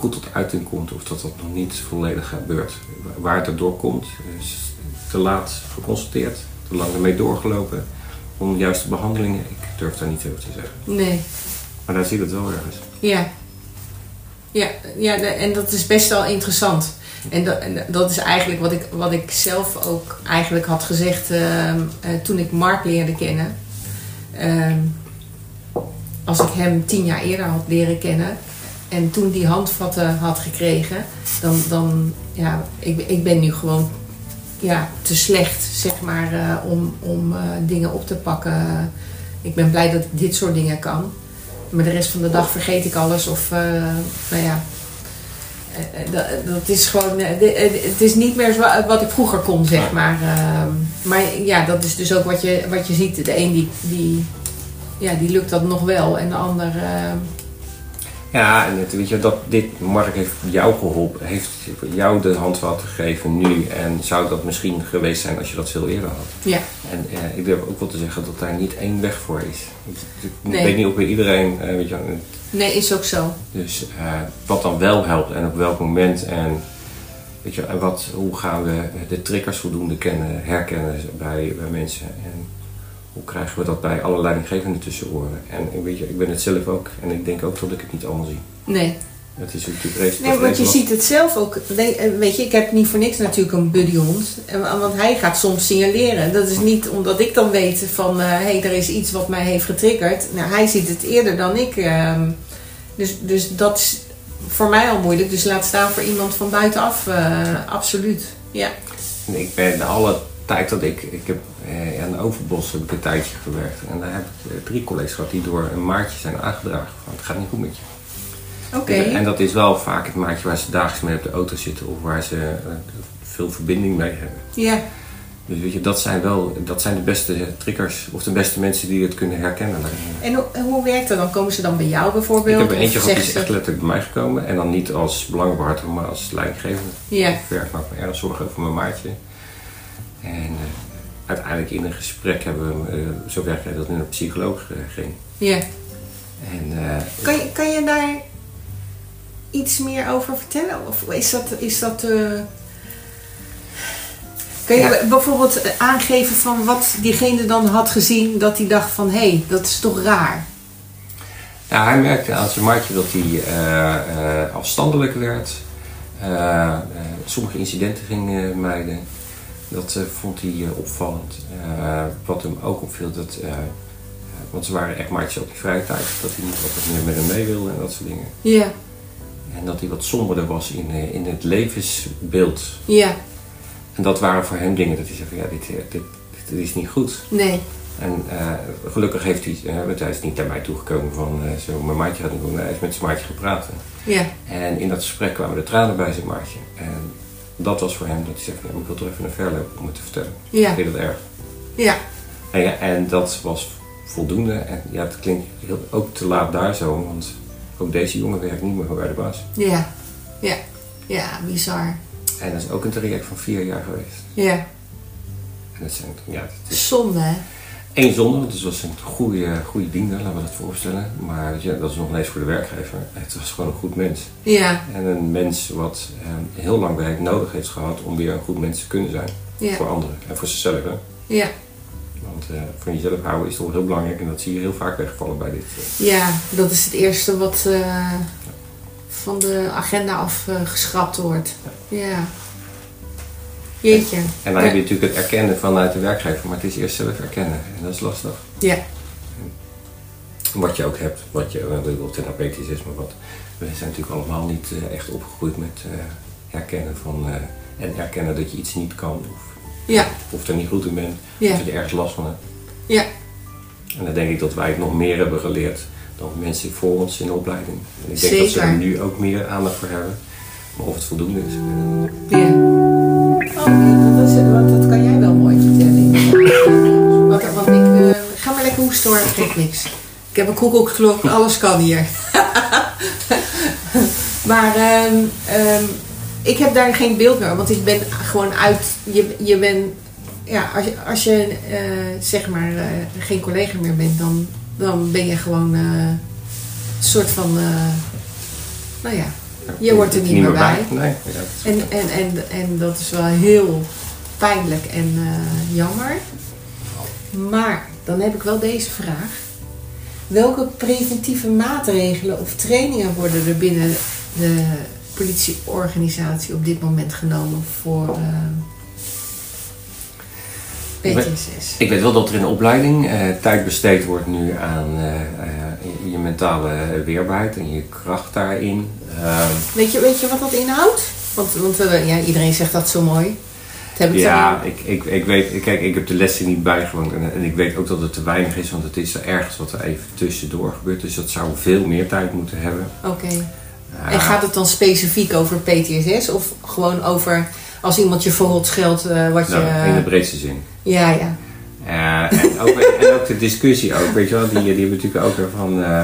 goed tot uiting komt of dat dat nog niet volledig gebeurt. Waar het erdoor komt, is te laat geconstateerd, te lang ermee doorgelopen. Onjuiste behandelingen, ik durf daar niet over te zeggen. nee. Maar daar zie je het wel ergens. Ja. Ja, ja en dat is best wel interessant. En dat, en dat is eigenlijk wat ik, wat ik zelf ook eigenlijk had gezegd ehm, eh, toen ik Mark leerde kennen. Ehm, als ik hem tien jaar eerder had leren kennen en toen die handvatten had gekregen, dan, dan ja, ik, ik ben nu gewoon ja, te slecht, zeg maar, eh, om, om eh, dingen op te pakken. Ik ben blij dat ik dit soort dingen kan. Maar de rest van de dag vergeet ik alles. Of, eh, nou ja. Dat, dat is gewoon. het is niet meer zo, wat ik vroeger kon, zeg maar. Maar ja, dat is dus ook wat je, wat je ziet. De een die, die, ja, die lukt dat nog wel. En de ander. Ja, en het, weet je, dat dit Mark heeft jou geholpen, heeft jou de handvat gegeven nu. En zou dat misschien geweest zijn als je dat veel eerder had. ja, En eh, ik durf ook wel te zeggen dat daar niet één weg voor is. Ik, ik Nee. weet niet of bij iedereen, eh, weet je, nee, is ook zo. dus eh, wat dan wel helpt en op welk moment en weet je, en wat, hoe gaan we de triggers voldoende kennen, herkennen bij, bij mensen en hoe krijgen we dat bij alle leidinggevenden tussen oren. En weet je, ik ben het zelf ook en ik denk ook dat ik het niet allemaal zie. Nee. Het is natuurlijk vreselijk. Nee, want je ziet het zelf ook. Eh, Weet je, ik heb niet voor niks natuurlijk een buddyhond. En- Want hij gaat soms signaleren. Dat is niet omdat ik dan weet van... hé, hey, er is iets wat mij heeft getriggerd. Nou, hij ziet het eerder dan ik. ehm. dus, dus dat is voor mij al moeilijk. Dus laat staan voor iemand van buitenaf. eh, absoluut. Ja. En Ik ben alle tijd dat ik, ik heb eh, aan Overbos heb ik een tijdje gewerkt. En daar heb ik eh, drie collega's gehad die door een maatje zijn aangedragen van het gaat niet goed met je. Oké. En dat is wel vaak het maatje waar ze dagelijks mee op de auto zitten of waar ze eh, veel verbinding mee hebben. Ja. Dus weet je, dat zijn wel dat zijn de beste triggers of de beste mensen die het kunnen herkennen. En hoe, en hoe werkt dat dan? Komen ze dan bij jou bijvoorbeeld? Ik heb er eentje gehad die is echt letterlijk bij mij gekomen. En dan niet als belangbehartiger, maar als leidinggevende. Ja. Ik werk maak me erg zorgen over mijn maatje. En uiteindelijk in een gesprek hebben we, eh, zo werk dat in een psycholoog eh, ging. Ja. En eh, Kan je, kan je daar iets meer over vertellen? Of is dat. Is dat Kan je Ja. bijvoorbeeld aangeven van wat diegene dan had gezien dat hij dacht van hé, hey, dat is toch raar? ja, hij merkte aan zijn maatje dat hij eh, afstandelijk werd. Sommige incidenten ging mijden. Dat eh, vond hij eh, opvallend. Eh, wat hem ook opviel, dat, want ze waren echt maatjes op die vrije tijd, dat hij niet altijd meer met hem mee wilde en dat soort dingen. Ja, En dat hij wat somberder was in, in het levensbeeld. ja, En dat waren voor hem dingen dat hij zei van ja, dit, dit, dit, is niet goed. nee, En gelukkig heeft hij, eh, want hij is niet naar mij toegekomen van zo, mijn maatje gaat niet doen. Hij is met zijn maatje gepraat. ja, En in dat gesprek kwamen de tranen bij zijn maatje. En dat was voor hem dat hij van ja, ik wil er even een verloop om het te vertellen. ja, Vind je dat erg? ja, En, ja, en dat was voldoende. En ja, het klinkt heel, ook te laat daar zo, want ook deze jongen werkt niet meer bij de baas. ja, ja, ja, bizar. En dat is ook een traject van vier jaar geweest. Ja, En dat zijn, ja, is zonde hè? Één zonde, want het was een goede, goede diender, laten we dat voorstellen. Maar weet je, dat is nog niet eens voor de werkgever. Het was gewoon een goed mens. Ja, En een mens wat eh, heel lang werk nodig heeft gehad om weer een goed mens te kunnen zijn. ja, Voor anderen en voor zichzelf. Hè? ja, Want eh van jezelf houden is toch heel belangrijk en dat zie je heel vaak wegvallen bij dit. eh. ja, dat is het eerste wat eh, van de agenda afgeschrapt wordt. Ja. Jeetje. En dan heb je natuurlijk het erkennen vanuit de werkgever, maar het is eerst zelf erkennen. En dat is lastig. Ja, Wat je ook hebt, wat je, ik wil therapeutisch is, maar wat. We zijn natuurlijk allemaal niet eh, echt opgegroeid met eh, herkennen van. eh, en erkennen dat je iets niet kan of, ja, of er niet goed in bent. Ja. Of dat je ergens last van hebt. ja, En dan denk ik dat wij het nog meer hebben geleerd dan mensen voor ons in de opleiding. En ik denk dat ze er nu ook meer aandacht voor hebben. Maar of het voldoende is. Ja. Oh, dat, dat kan jij wel mooi vertellen. Want, ik, eh, ga maar lekker hoesten hoor, geeft niks. Ik heb een koekoeksklok, alles kan hier. maar ehm, ehm, ik heb daar geen beeld meer, want ik ben gewoon uit. Je, je bent, ja, als je, eh, zeg maar eh, geen collega meer bent, dan, dan ben je gewoon een soort van. nou ja, Je hoort er niet meer bij. Nee, ja, en, en, en, en dat is wel heel pijnlijk en eh, jammer. Maar dan heb ik wel deze vraag. Welke preventieve maatregelen of trainingen worden er binnen de politieorganisatie op dit moment genomen voor eh PTSS? Ik weet wel dat er in de opleiding eh, tijd besteed wordt nu aan eh, eh, je mentale weerbaarheid en je kracht daarin. Ehm, Weet, je, weet je wat dat inhoudt? Want, want ja, iedereen zegt dat zo mooi. Heb ik ja, ik, ik, ik weet, kijk, ik heb de lessen niet bijgewoond en, en ik weet ook dat het te weinig is, want het is er ergens wat er even tussendoor gebeurt. Dus dat zou veel meer tijd moeten hebben. Oké. En gaat het dan specifiek over PTSS of gewoon over als iemand je verrot scheldt eh, wat je... nou, in de breedste zin. Ja, ja. Eh, en, ook, en ook de discussie ook, weet je wel, die, die hebben natuurlijk ook weer van, eh,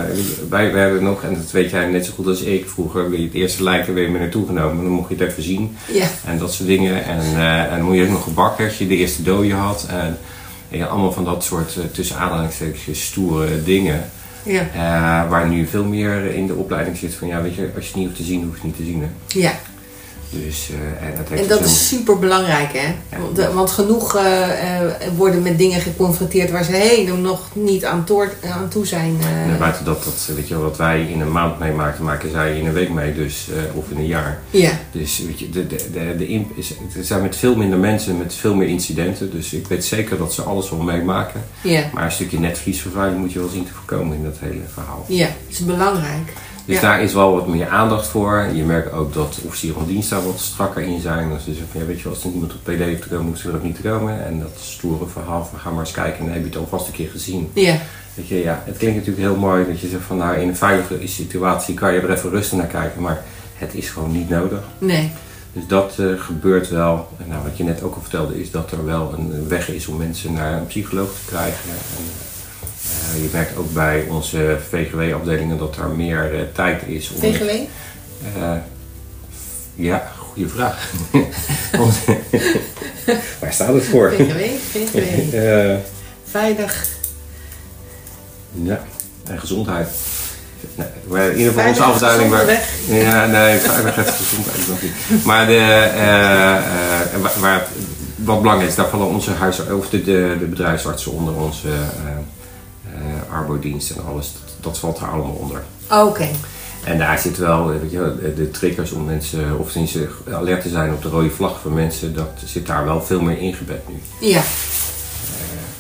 wij, wij hebben nog, en dat weet jij net zo goed als ik, vroeger ben je het eerste lijken weer mee naartoe genomen, dan mocht je het even zien Ja, en dat soort dingen. En, en dan moet je ook nog gebakken als je de eerste dode had en, en ja, allemaal van dat soort, tussen aanhalingstekens, stoere dingen. ja, waar nu veel meer in de opleiding zit van, ja weet je, als je het niet hoeft te zien, hoef je het niet te zien. Hè. ja. Dus, eh, en dat heeft En dus dat is super belangrijk, hè? Want, eh, want genoeg eh, worden met dingen geconfronteerd waar ze helemaal nog niet aan, toor- aan toe zijn. En buiten dat, dat, weet je, wel, wat wij in een maand meemaken, maken zij in een week mee, dus, of in een jaar. ja, Dus weet je, de, de, de, de imp is, het zijn met veel minder mensen, met veel meer incidenten. Dus ik weet zeker dat ze alles wel meemaken. ja, Maar een stukje netvliesvervuiling moet je wel zien te voorkomen in dat hele verhaal. ja. Dat is belangrijk. Dus Ja. daar is wel wat meer aandacht voor. Je merkt ook dat officieren van dienst daar wat strakker in zijn. Dus ze zeggen ja, weet je, wel, als er niemand op PD heeft te komen, moeten ze er ook niet komen. En dat stoere verhaal van ga maar eens kijken en dan heb je het alvast een keer gezien. Ja, Weet je, ja, het klinkt natuurlijk heel mooi dat je zegt van nou in een veilige situatie kan je er even rustig naar kijken, maar het is gewoon niet nodig. nee. Dus dat eh, gebeurt wel. En nou, wat je net ook al vertelde is dat er wel een weg is om mensen naar een psycholoog te krijgen. En, eh, je merkt ook bij onze VGW-afdelingen dat er meer eh, tijd is om... VGW? Eh, ja, goede vraag. Waar staat het voor? VGW? VGW. Eh, Veilig. ja, en gezondheid. Nee, in ieder geval onze afdeling waar. Ja, nee, veiligheid gezondheid nog niet. Maar de, waar, wat belangrijk is, daar vallen onze huis, of de, de, de bedrijfsartsen onder, onze arbodienst en alles. Dat, dat valt er allemaal onder. Oké. En daar zit wel, eh, weet je, de, triggers om mensen, of sinds ze alert te zijn op de rode vlag van mensen, dat zit daar wel veel meer ingebed nu. Ja,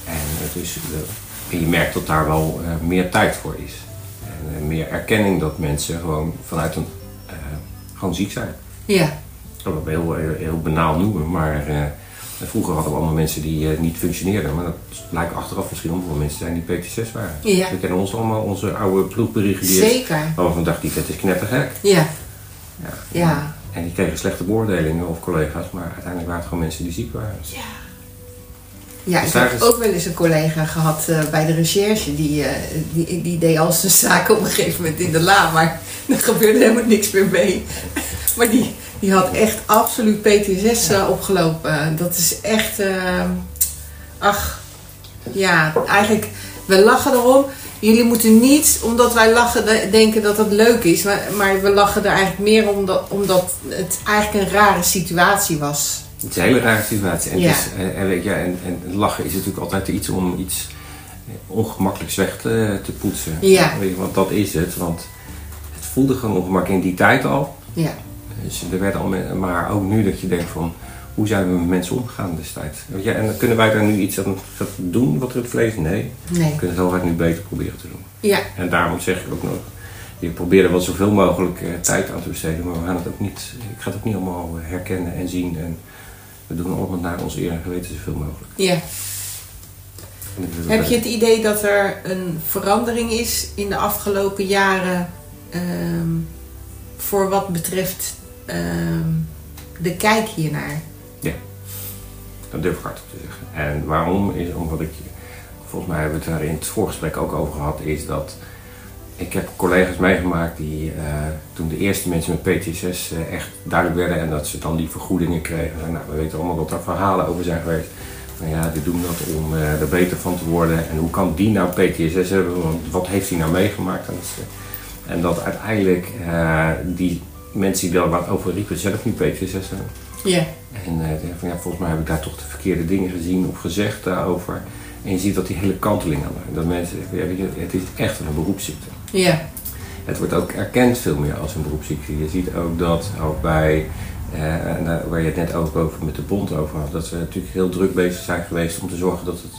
En, eh, dus, eh, en je merkt dat daar wel eh, meer tijd voor is. En eh, meer erkenning dat mensen gewoon vanuit een, eh, gewoon ziek zijn. ja, Dat we heel, heel, heel banaal noemen, maar vroeger hadden we allemaal mensen die eh, niet functioneerden. Maar dat blijkt achteraf misschien wel mensen zijn die PT6 waren. Ja. We kennen ons allemaal, onze oude ploegbrigadiers. zeker. Waarvan we dachten, die vet is knettergek. Ja, Ja. ja. En die kregen slechte beoordelingen of collega's, maar uiteindelijk waren het gewoon mensen die ziek waren. Ja, Dus ik heb is- ook wel eens een collega gehad eh, bij de recherche. Die, eh, die, die deed al zijn zaken op een gegeven moment in de la. Maar er gebeurde helemaal niks meer mee. Maar die, die had echt absoluut PTSS eh, opgelopen. Dat is echt... eh, ach, ja, eigenlijk... We lachen erom. Jullie moeten niet, omdat wij lachen, de- denken dat het leuk is. Maar, maar we lachen er eigenlijk meer omdat, omdat het eigenlijk een rare situatie was. Het is een hele rare situatie. En, Ja. is, en, en, weet je, en, en lachen is natuurlijk altijd iets om iets eh, ongemakkelijks weg te, te poetsen. Ja. Weet je, want dat is het. Want het voelde gewoon ongemakkelijk in die tijd al. Ja, Dus er werd al maar ook nu dat je denkt van... Hoe zijn we met mensen omgegaan destijds? En kunnen wij daar nu iets aan doen wat er het vlees? Nee. nee. We kunnen het heel hard nu beter proberen te doen. Ja, En daarom zeg ik ook nog... Je probeert er wel zoveel mogelijk eh, tijd aan te besteden. Maar we gaan het ook niet... Ik ga het ook niet allemaal herkennen en zien. En we doen allemaal naar ons eer en geweten zoveel mogelijk. Ja. Heb je het idee dat er een verandering is in de afgelopen jaren ehm, voor wat betreft ehm, de kijk hiernaar? Dat durf ik hardop te zeggen. En waarom is omdat ik, volgens mij hebben we het daar in het voorgesprek ook over gehad, is dat ik heb collega's meegemaakt die eh, toen de eerste mensen met PTSS eh, echt duidelijk werden en dat ze dan die vergoedingen kregen. En, nou, we weten allemaal dat daar verhalen over zijn geweest. Van ja, die doen dat om eh, er beter van te worden. En hoe kan die nou PTSS hebben? Want wat heeft hij nou meegemaakt? En dat, uiteindelijk die mensen die daar wat over riepen zelf niet PTSS hebben. Ja, En denk van, ja, volgens mij heb ik daar toch de verkeerde dingen gezien of gezegd daarover. En je ziet dat die hele kanteling aan dat mensen zeggen, ja, het is echt een beroepsziekte. ja, Het wordt ook erkend veel meer als een beroepsziekte. Je ziet ook dat ook bij, eh, waar je het net ook over met de bond over had, dat we natuurlijk heel druk bezig zijn geweest om te zorgen dat het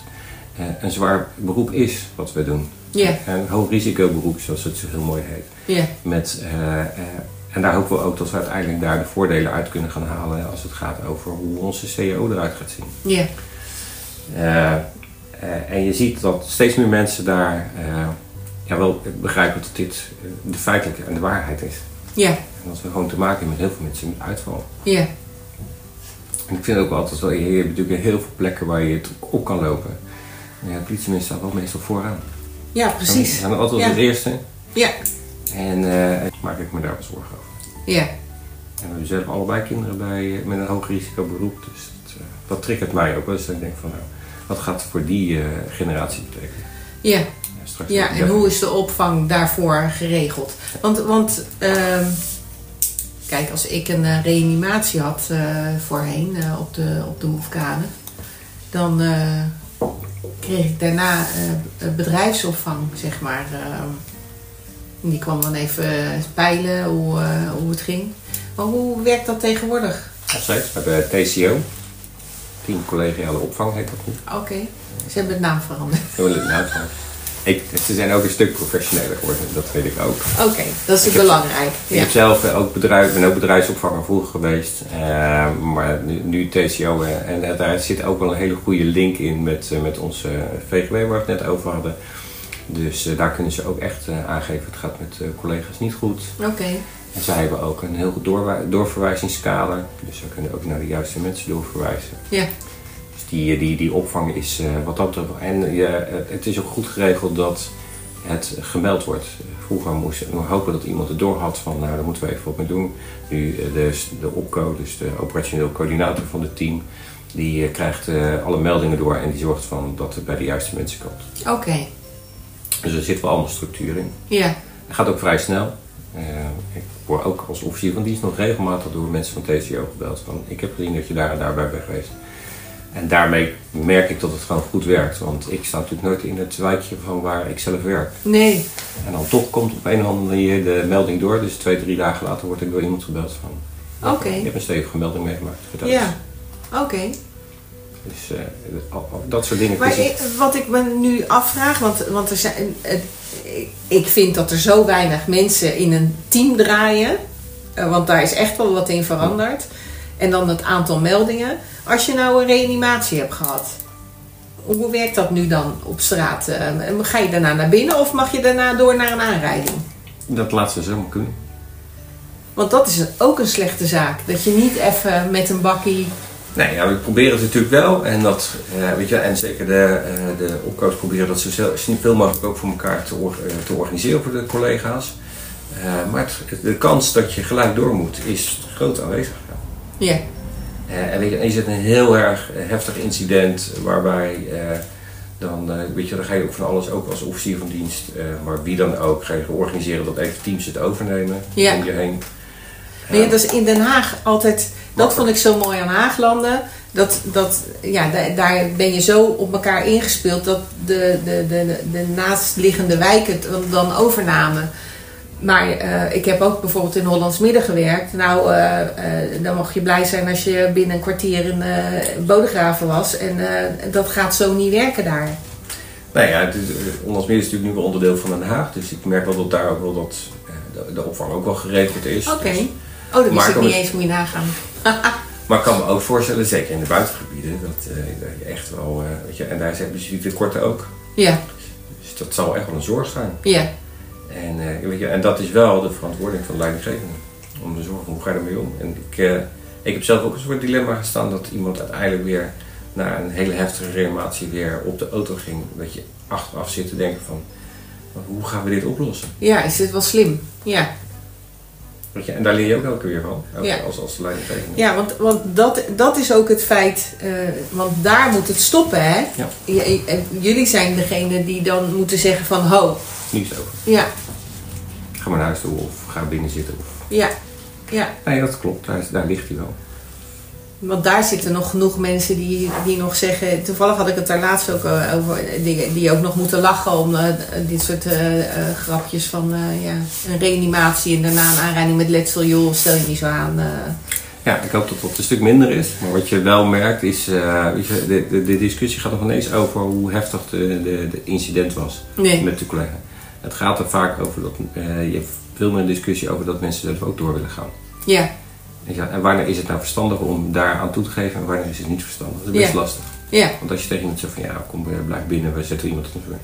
eh, een zwaar beroep is wat we doen. ja, Een hoog risicoberoep, zoals het zo heel mooi heet. ja, Met, eh, en daar hopen we ook dat we uiteindelijk daar de voordelen uit kunnen gaan halen als het gaat over hoe onze CEO eruit gaat zien. ja, Eh, eh, en je ziet dat steeds meer mensen daar eh, ja, wel begrijpen dat dit de feitelijke en de waarheid is. ja, En dat we gewoon te maken hebben met heel veel mensen met uitval. ja, En ik vind ook wel altijd wel, je hebt natuurlijk heel veel plekken waar je het op kan lopen. Maar ja, politiemensen staan wel meestal vooraan. ja, Ze precies. zijn altijd Ja. het eerste. Ja, En eh maak ik me daar wel zorgen over. ja, En we hebben zelf allebei kinderen bij, eh, met een hoog risicoberoep. Dus dat, eh, dat triggert mij ook wel. Dus ik denk van nou, wat gaat het voor die generatie betekenen? ja. Ja, straks Ja, en hoe is de opvang daarvoor geregeld? Want, want ehm, kijk, als ik een reanimatie had voorheen op de, op de Moefkade, dan kreeg ik daarna bedrijfsopvang, zeg maar. Die kwam dan even peilen hoe, eh, hoe het ging. Maar hoe werkt dat tegenwoordig? Nog steeds. We hebben TCO. Team Collegiale Opvang heet dat nu. Oké, ze hebben het naam veranderd. Heel leuk naam van. Ik, ze zijn ook een stuk professioneler geworden, dat weet ik ook. Oké, dat is Ik heb- belangrijk. Ik heb zelf eh, ook bedrijf, ben ook bedrijfsopvanger vroeger geweest, eh, maar nu, nu TCO eh, en eh, daar zit ook wel een hele goede link in met, eh, met onze VGW waar we het net over hadden. Dus eh, daar kunnen ze ook echt eh, aangeven, het gaat met eh, collega's niet goed. Oké, En zij hebben ook een heel goed doorverwijzingskader, dus ze kunnen ook naar de juiste mensen doorverwijzen. ja, Dus die, die, die opvang is wat dat betreft. En je, het- is ook goed geregeld dat het gemeld wordt. Vroeger moesten we hopen dat iemand het door had van nou daar moeten we even wat mee doen. Nu de, de opco, dus de operationeel coördinator van het team, die krijgt alle meldingen door en die zorgt van dat het bij de juiste mensen komt. oké, Dus er zit wel allemaal structuur in. ja, Het gaat ook vrij snel. Eh, ik word ook als officier van dienst nog regelmatig door mensen van TCO gebeld. Van, ik heb gezien dat je daar en daarbij bent geweest. En daarmee merk ik dat het gewoon goed werkt. Want ik sta natuurlijk nooit in het wijkje van waar ik zelf werk. nee, En dan toch komt op een of andere manier de melding door. Dus twee, drie dagen later word ik door iemand gebeld van... Oké. Je hebt een stevige melding meegemaakt. Vertel ja, oké. Dus eh, dat soort dingen. Maar ik- wat ik me nu afvraag, want, want er zijn, ik vind dat er zo weinig mensen in een team draaien, eh, want daar is echt wel wat in veranderd. En dan het aantal meldingen. Als je nou een reanimatie hebt gehad, hoe werkt dat nu dan op straat? Eh, Ga je daarna naar binnen of mag je daarna door naar een aanrijding? Dat laat ze zomaar kunnen. Want dat is ook een slechte zaak. Dat je niet even met een bakkie. Nee, ja, we proberen het natuurlijk wel. En, dat, eh, weet je, en zeker de, eh de proberen dat zo veel mogelijk ook voor elkaar te, or- eh, te organiseren voor de collega's. Maar het- de kans dat je gelijk door moet is groot aanwezig. Ja, en weet je, is het een heel erg heftig incident waarbij dan, weet je, dan ga je ook van alles, ook als officier van dienst, maar wie dan ook, ga je organiseren dat even teams het overnemen Ja. om je heen. Ja, dat is in Den Haag altijd. Dat vond ik zo mooi aan Haaglanden. Dat, dat, ja, da- daar ben je zo op elkaar ingespeeld dat de, de, de, de naastliggende wijken dan overnamen. Maar eh, ik heb ook bijvoorbeeld in Hollands Midden gewerkt. Nou, eh, eh, dan mag je blij zijn als je binnen een kwartier in Bodegraven was. En dat gaat zo niet werken daar. Nou ja, is, eh, Onlandsmeer is natuurlijk nu wel onderdeel van Den Haag, dus ik merk wel dat daar ook wel dat de, de opvang ook wel geregeld is. Oké. Dus- Oh, dat wist ik niet eens, moet je nagaan. Maar ik kan me ook voorstellen, zeker in de buitengebieden, dat, eh, dat je echt wel, eh, weet je, en daar zijn tekorten ook. Ja, Dus dat zal echt wel een zorg zijn. ja, En, eh, weet je, en dat is wel de verantwoording van de leidinggevende. Om te zorgen, hoe ga je ermee om? En ik, eh, ik heb zelf ook een soort dilemma gestaan dat iemand uiteindelijk weer na een hele heftige reanimatie weer op de auto ging. Dat je achteraf zit te denken van, hoe gaan we dit oplossen? ja, is dit wel slim? Ja, je, en daar leer je ook elke keer weer van, Ja. als, als leidinggevende. ja want, want dat, dat is ook het feit, eh, want daar moet het stoppen, hè? Ja. J- en jullie zijn degene die dan moeten zeggen van, ho, Nu is het over. ja, Ga maar naar huis toe of ga binnen zitten. Of... ja, ja. Nee, dat klopt. Daar ligt hij wel. Want daar zitten nog genoeg mensen die, die nog zeggen. Toevallig had ik het daar laatst ook eh, over. Die, die ook nog moeten lachen om eh, dit soort eh, grapjes van ja, een reanimatie en daarna een aanrijding met letsel. Joh, stel je niet zo aan. Ja, ik hoop dat dat een stuk minder is. Maar wat je wel merkt is, weet je, de, de, de discussie gaat nog ineens over hoe heftig de, de, de incident was nee. met de collega. Het gaat er vaak over dat, je hebt veel meer discussie over dat mensen zelf ook door willen gaan. Ja, En, ja, en wanneer is het nou verstandig om daar aan toe te geven en wanneer is het niet verstandig? Dat is best Ja. lastig. ja, Want als je tegen iemand zegt van ja, kom, eh, blijf binnen, we zetten iemand op de vuur.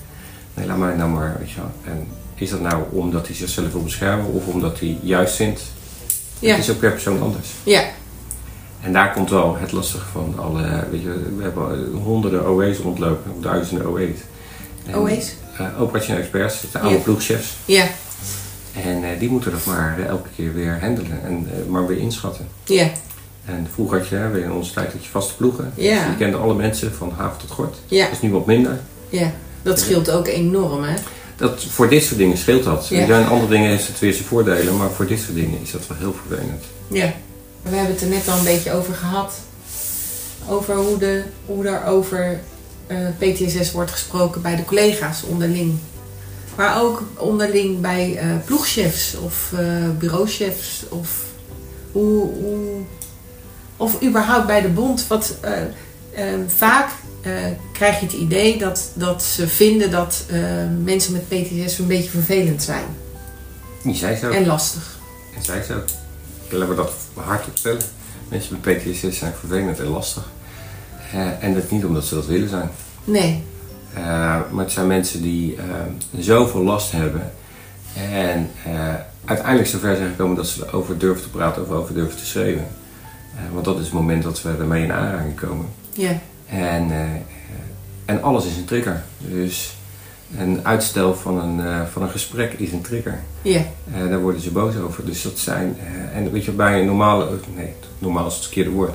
Nee, laat mij nou maar, weet je wel. En is dat nou omdat hij zichzelf wil beschermen of omdat hij juist vindt? ja, Het is ook per persoon anders. ja, En daar komt wel het lastige van alle, weet je, we hebben honderden OE's rondlopen, duizenden OE's. En, OE's? eh, operationele experts, de oude Ja. ploegchefs. ja, En eh, die moeten dat maar eh, elke keer weer handelen en eh, maar weer inschatten. ja, En vroeger had je, hè, in onze tijd had je vaste ploegen. Ja. Dus je kende alle mensen van haven tot gort. ja, Dat is nu wat minder. ja. Dat scheelt ook enorm, hè? Dat, voor dit soort dingen scheelt dat. Ja. Er zijn andere dingen heeft het weer zijn voordelen, maar voor dit soort dingen is dat wel heel vervelend. Ja. We hebben het er net al een beetje over gehad. Over hoe, de, hoe er over eh, PTSS wordt gesproken bij de collega's onderling. Maar ook onderling bij eh, ploegchefs of eh, bureauchefs. Of, hoe, hoe, of überhaupt bij de bond. Wat, eh, vaak krijg je het idee dat, dat ze vinden dat mensen met PTSS een beetje vervelend zijn. Die zei zo. En lastig. En zij zo. Laten we dat hardop stellen. Mensen met PTSS zijn vervelend en lastig. En dat niet omdat ze dat willen zijn. Nee. Eh, maar het zijn mensen die eh, zoveel last hebben. En eh, uiteindelijk zover zijn gekomen dat ze erover durven te praten of over durven te schreeuwen. Want dat is het moment dat we ermee in aanraking komen. Ja. En, en alles is een trigger. Dus een uitstel van een, van een gesprek is een trigger. Ja. Daar worden ze boos over. Dus dat zijn, en weet je, bij een normale, nee, normaal is het verkeerde woord.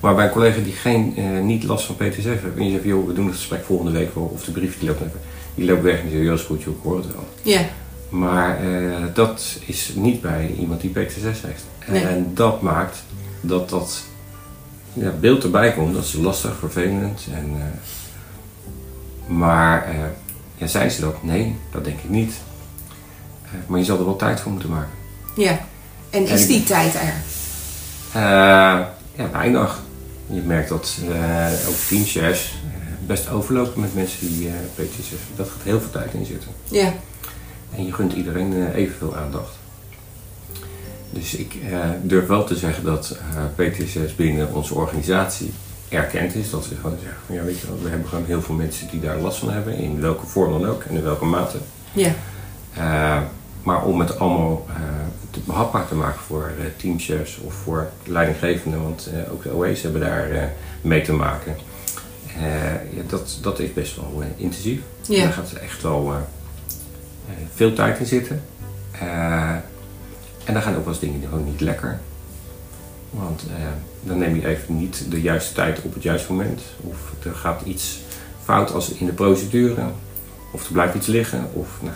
Maar bij een collega die geen, eh, niet last van PTSS heeft. En je zegt, joh, we doen het gesprek volgende week wel. Of de brief die loopt. Die loopt weg en die zegt, joh, is goed, joh, ik hoor het wel. Ja. Maar eh, dat is niet bij iemand die PTSS heeft. Nee. En dat maakt dat dat ja, beeld erbij komt. Dat is lastig, vervelend. En, eh, maar ja, zijn ze dat? Nee, dat denk ik niet. Maar je zal er wel tijd voor moeten maken. Ja. En is En- die tijd er? Ja, weinig. Je merkt dat eh, ook teamchefs eh, best overlopen met mensen die eh PTSS. Dat gaat heel veel tijd in zitten. Ja. En je gunt iedereen evenveel aandacht. Dus ik durf wel te zeggen dat PTSS binnen onze organisatie erkend is. Dat we gewoon zeggen van ja weet je wel, we hebben gewoon heel veel mensen die daar last van hebben. In welke vorm dan ook en in welke mate. Ja. Maar om het allemaal behapbaar te maken voor eh, teamchefs of voor leidinggevenden, want eh, ook de OE's hebben daar eh, mee te maken. Ja, dat, dat is best wel intensief. Ja. Daar gaat echt wel veel tijd in zitten. En dan gaan ook wel eens dingen gewoon niet lekker. Want dan neem je even niet de juiste tijd op het juiste moment. Of er gaat iets fout als in de procedure. Of er blijft iets liggen. Of, nou,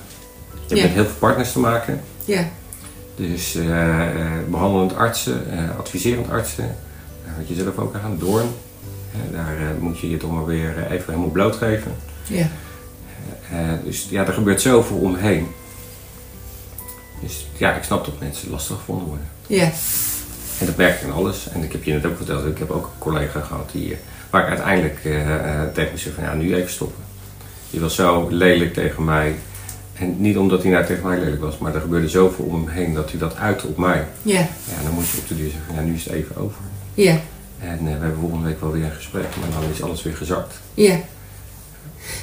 je hebt Ja. met heel veel partners te maken. Ja. Dus eh, eh, behandelend artsen, eh, adviserend artsen. Daar had je zelf ook aan, Doorn. Daar moet je je toch maar weer even helemaal blootgeven. Ja. Dus ja, er gebeurt zoveel omheen. Dus ja, ik snap dat mensen lastig gevonden worden. Ja. En dat merk ik in alles. En ik heb je net ook verteld, ik heb ook een collega gehad die, waar ik uiteindelijk eh, tegen me zei van ja, nu even stoppen. Die was zo lelijk tegen mij. En niet omdat hij nou tegen mij lelijk was, maar er gebeurde zoveel om hem heen dat hij dat uitte op mij. Ja. Ja, dan moet je op de duur zeggen van ja, nu is het even over. Ja. En eh, we hebben volgende week wel weer een gesprek, maar dan is alles weer gezakt. Ja.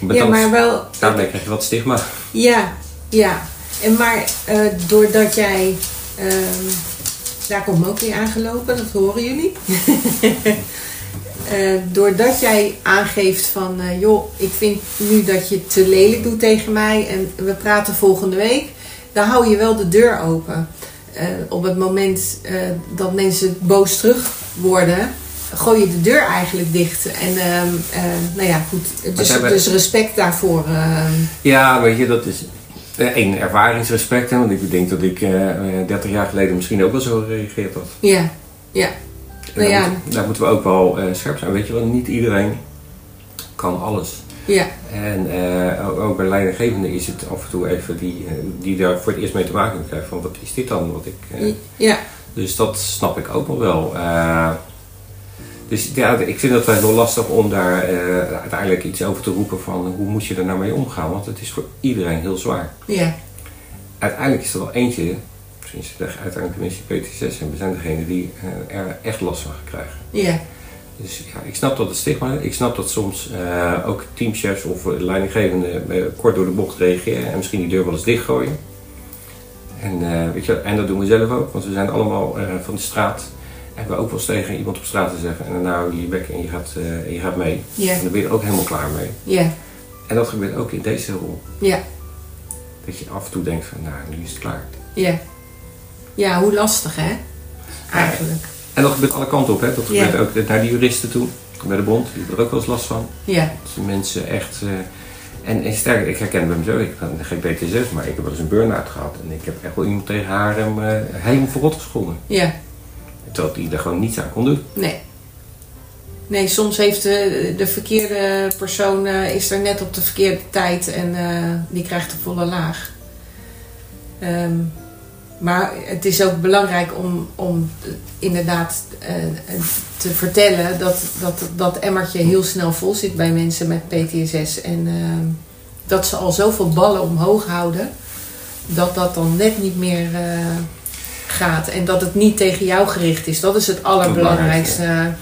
Maar Ja, maar wel. Daarmee krijg je wat stigma. Ja, ja. En maar eh, doordat jij. ehm, daar komt ook weer aangelopen, dat horen jullie. Eh, doordat jij aangeeft van, eh, joh, ik vind nu dat je te lelijk doet tegen mij en we praten volgende week, dan hou je wel de deur open. Eh, op het moment dat mensen boos terug worden, gooi je de deur eigenlijk dicht. En ehm, eh, nou ja, goed, dus, hebben- dus respect daarvoor. Ja, weet je, dat is één ervaringsrespect. Hè, want ik denk dat ik eh, eh, 30 jaar geleden misschien ook wel zo gereageerd had. ja, ja, En Nou daar, ja. moeten, daar moeten we ook wel eh, scherp zijn. Weet je wel, niet iedereen kan alles. ja, En eh, ook- bij leidinggevenden is het af en toe even die, eh, die daar voor het eerst mee te maken krijgen van wat is dit dan wat ik... ja, dus dat snap ik ook nog wel. Eh, dus ja, ik vind het wel heel lastig om daar uiteindelijk iets over te roepen van hoe moet je er nou mee omgaan. Want het is voor iedereen heel zwaar. ja, Uiteindelijk is er wel eentje, uiteindelijk de die PTSS en we zijn degene die eh, er echt last van krijgen. ja, Dus ja, ik snap dat het stigma, ik snap dat soms eh, ook teamchefs of leidinggevenden eh, kort door de bocht reageren en misschien die deur wel eens dichtgooien. En, weet je, en dat doen we zelf ook, want we zijn allemaal van de straat. En we ook wel eens tegen iemand op straat te zeggen, en dan hou je je bek en je gaat, en je gaat mee. ja, En dan ben je er ook helemaal klaar mee. ja, En dat gebeurt ook in deze rol. ja, Dat je af en toe denkt van, nou, nu is het klaar. ja. Ja, hoe lastig hè? Eigenlijk. En dat gebeurt alle kanten op, hè. Dat gebeurt ook naar de juristen toe, bij de bond, die hebben er ook wel eens last van. Ja, Dat mensen echt. eh, en, en sterker, ik herken bij mezelf, ik ben geen PTSS, maar ik heb wel eens een burn-out gehad. En ik heb echt wel iemand tegen haar hem eh, helemaal verrot gescholden. ja, Terwijl die er gewoon niets aan kon doen. nee. Nee, soms heeft de, de verkeerde persoon eh, is er net op de verkeerde tijd en die krijgt de volle laag. Ehm, maar het is ook belangrijk om, om eh, inderdaad eh, te vertellen dat, dat dat emmertje heel snel vol zit bij mensen met PTSS. En ehm, dat ze al zoveel ballen omhoog houden, dat dat dan net niet meer eh, gaat. En dat het niet tegen jou gericht is. Dat is het allerbelangrijkste.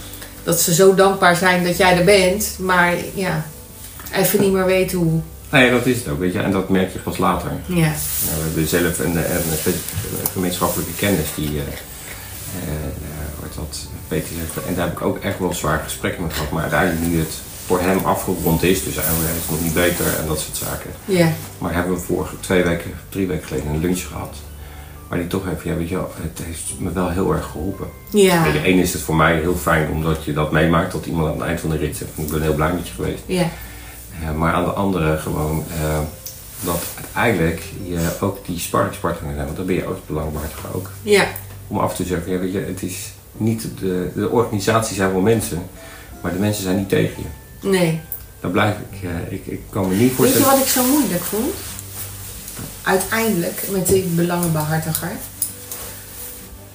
Dat ze zo dankbaar zijn dat jij er bent, maar ja, even niet meer weten hoe. Nee, dat is het ook, weet je. En dat merk je pas later. Ja, Nou, we hebben zelf een, een, een gemeenschappelijke kennis die. eh eh, eh, wordt dat PTSS. En daar heb ik ook echt wel zwaar gesprekken met gehad. Maar uiteindelijk nu het voor hem afgerond is, dus hij is nog niet beter en dat soort zaken. ja, Maar hebben we vorige twee weken, drie weken geleden een lunch gehad. Maar die toch even, ja weet je wel, het heeft me wel heel erg geholpen. ja, één is het voor mij heel fijn omdat je dat meemaakt, dat iemand aan het eind van de rit zegt, ik ben heel blij met je geweest. ja, Eh, maar aan de andere gewoon, eh, dat uiteindelijk je ook die sparringspartner moet zijn, want dan ben je ook belangrijk ook. ja, Om af te zeggen, ja weet je, het is niet, de, de organisatie zijn wel mensen, maar de mensen zijn niet tegen je. nee. Daar blijf ik, eh, ik, ik kan me niet Weet je voorstellen. wat ik zo moeilijk vond? Uiteindelijk, met die belangenbehartiger.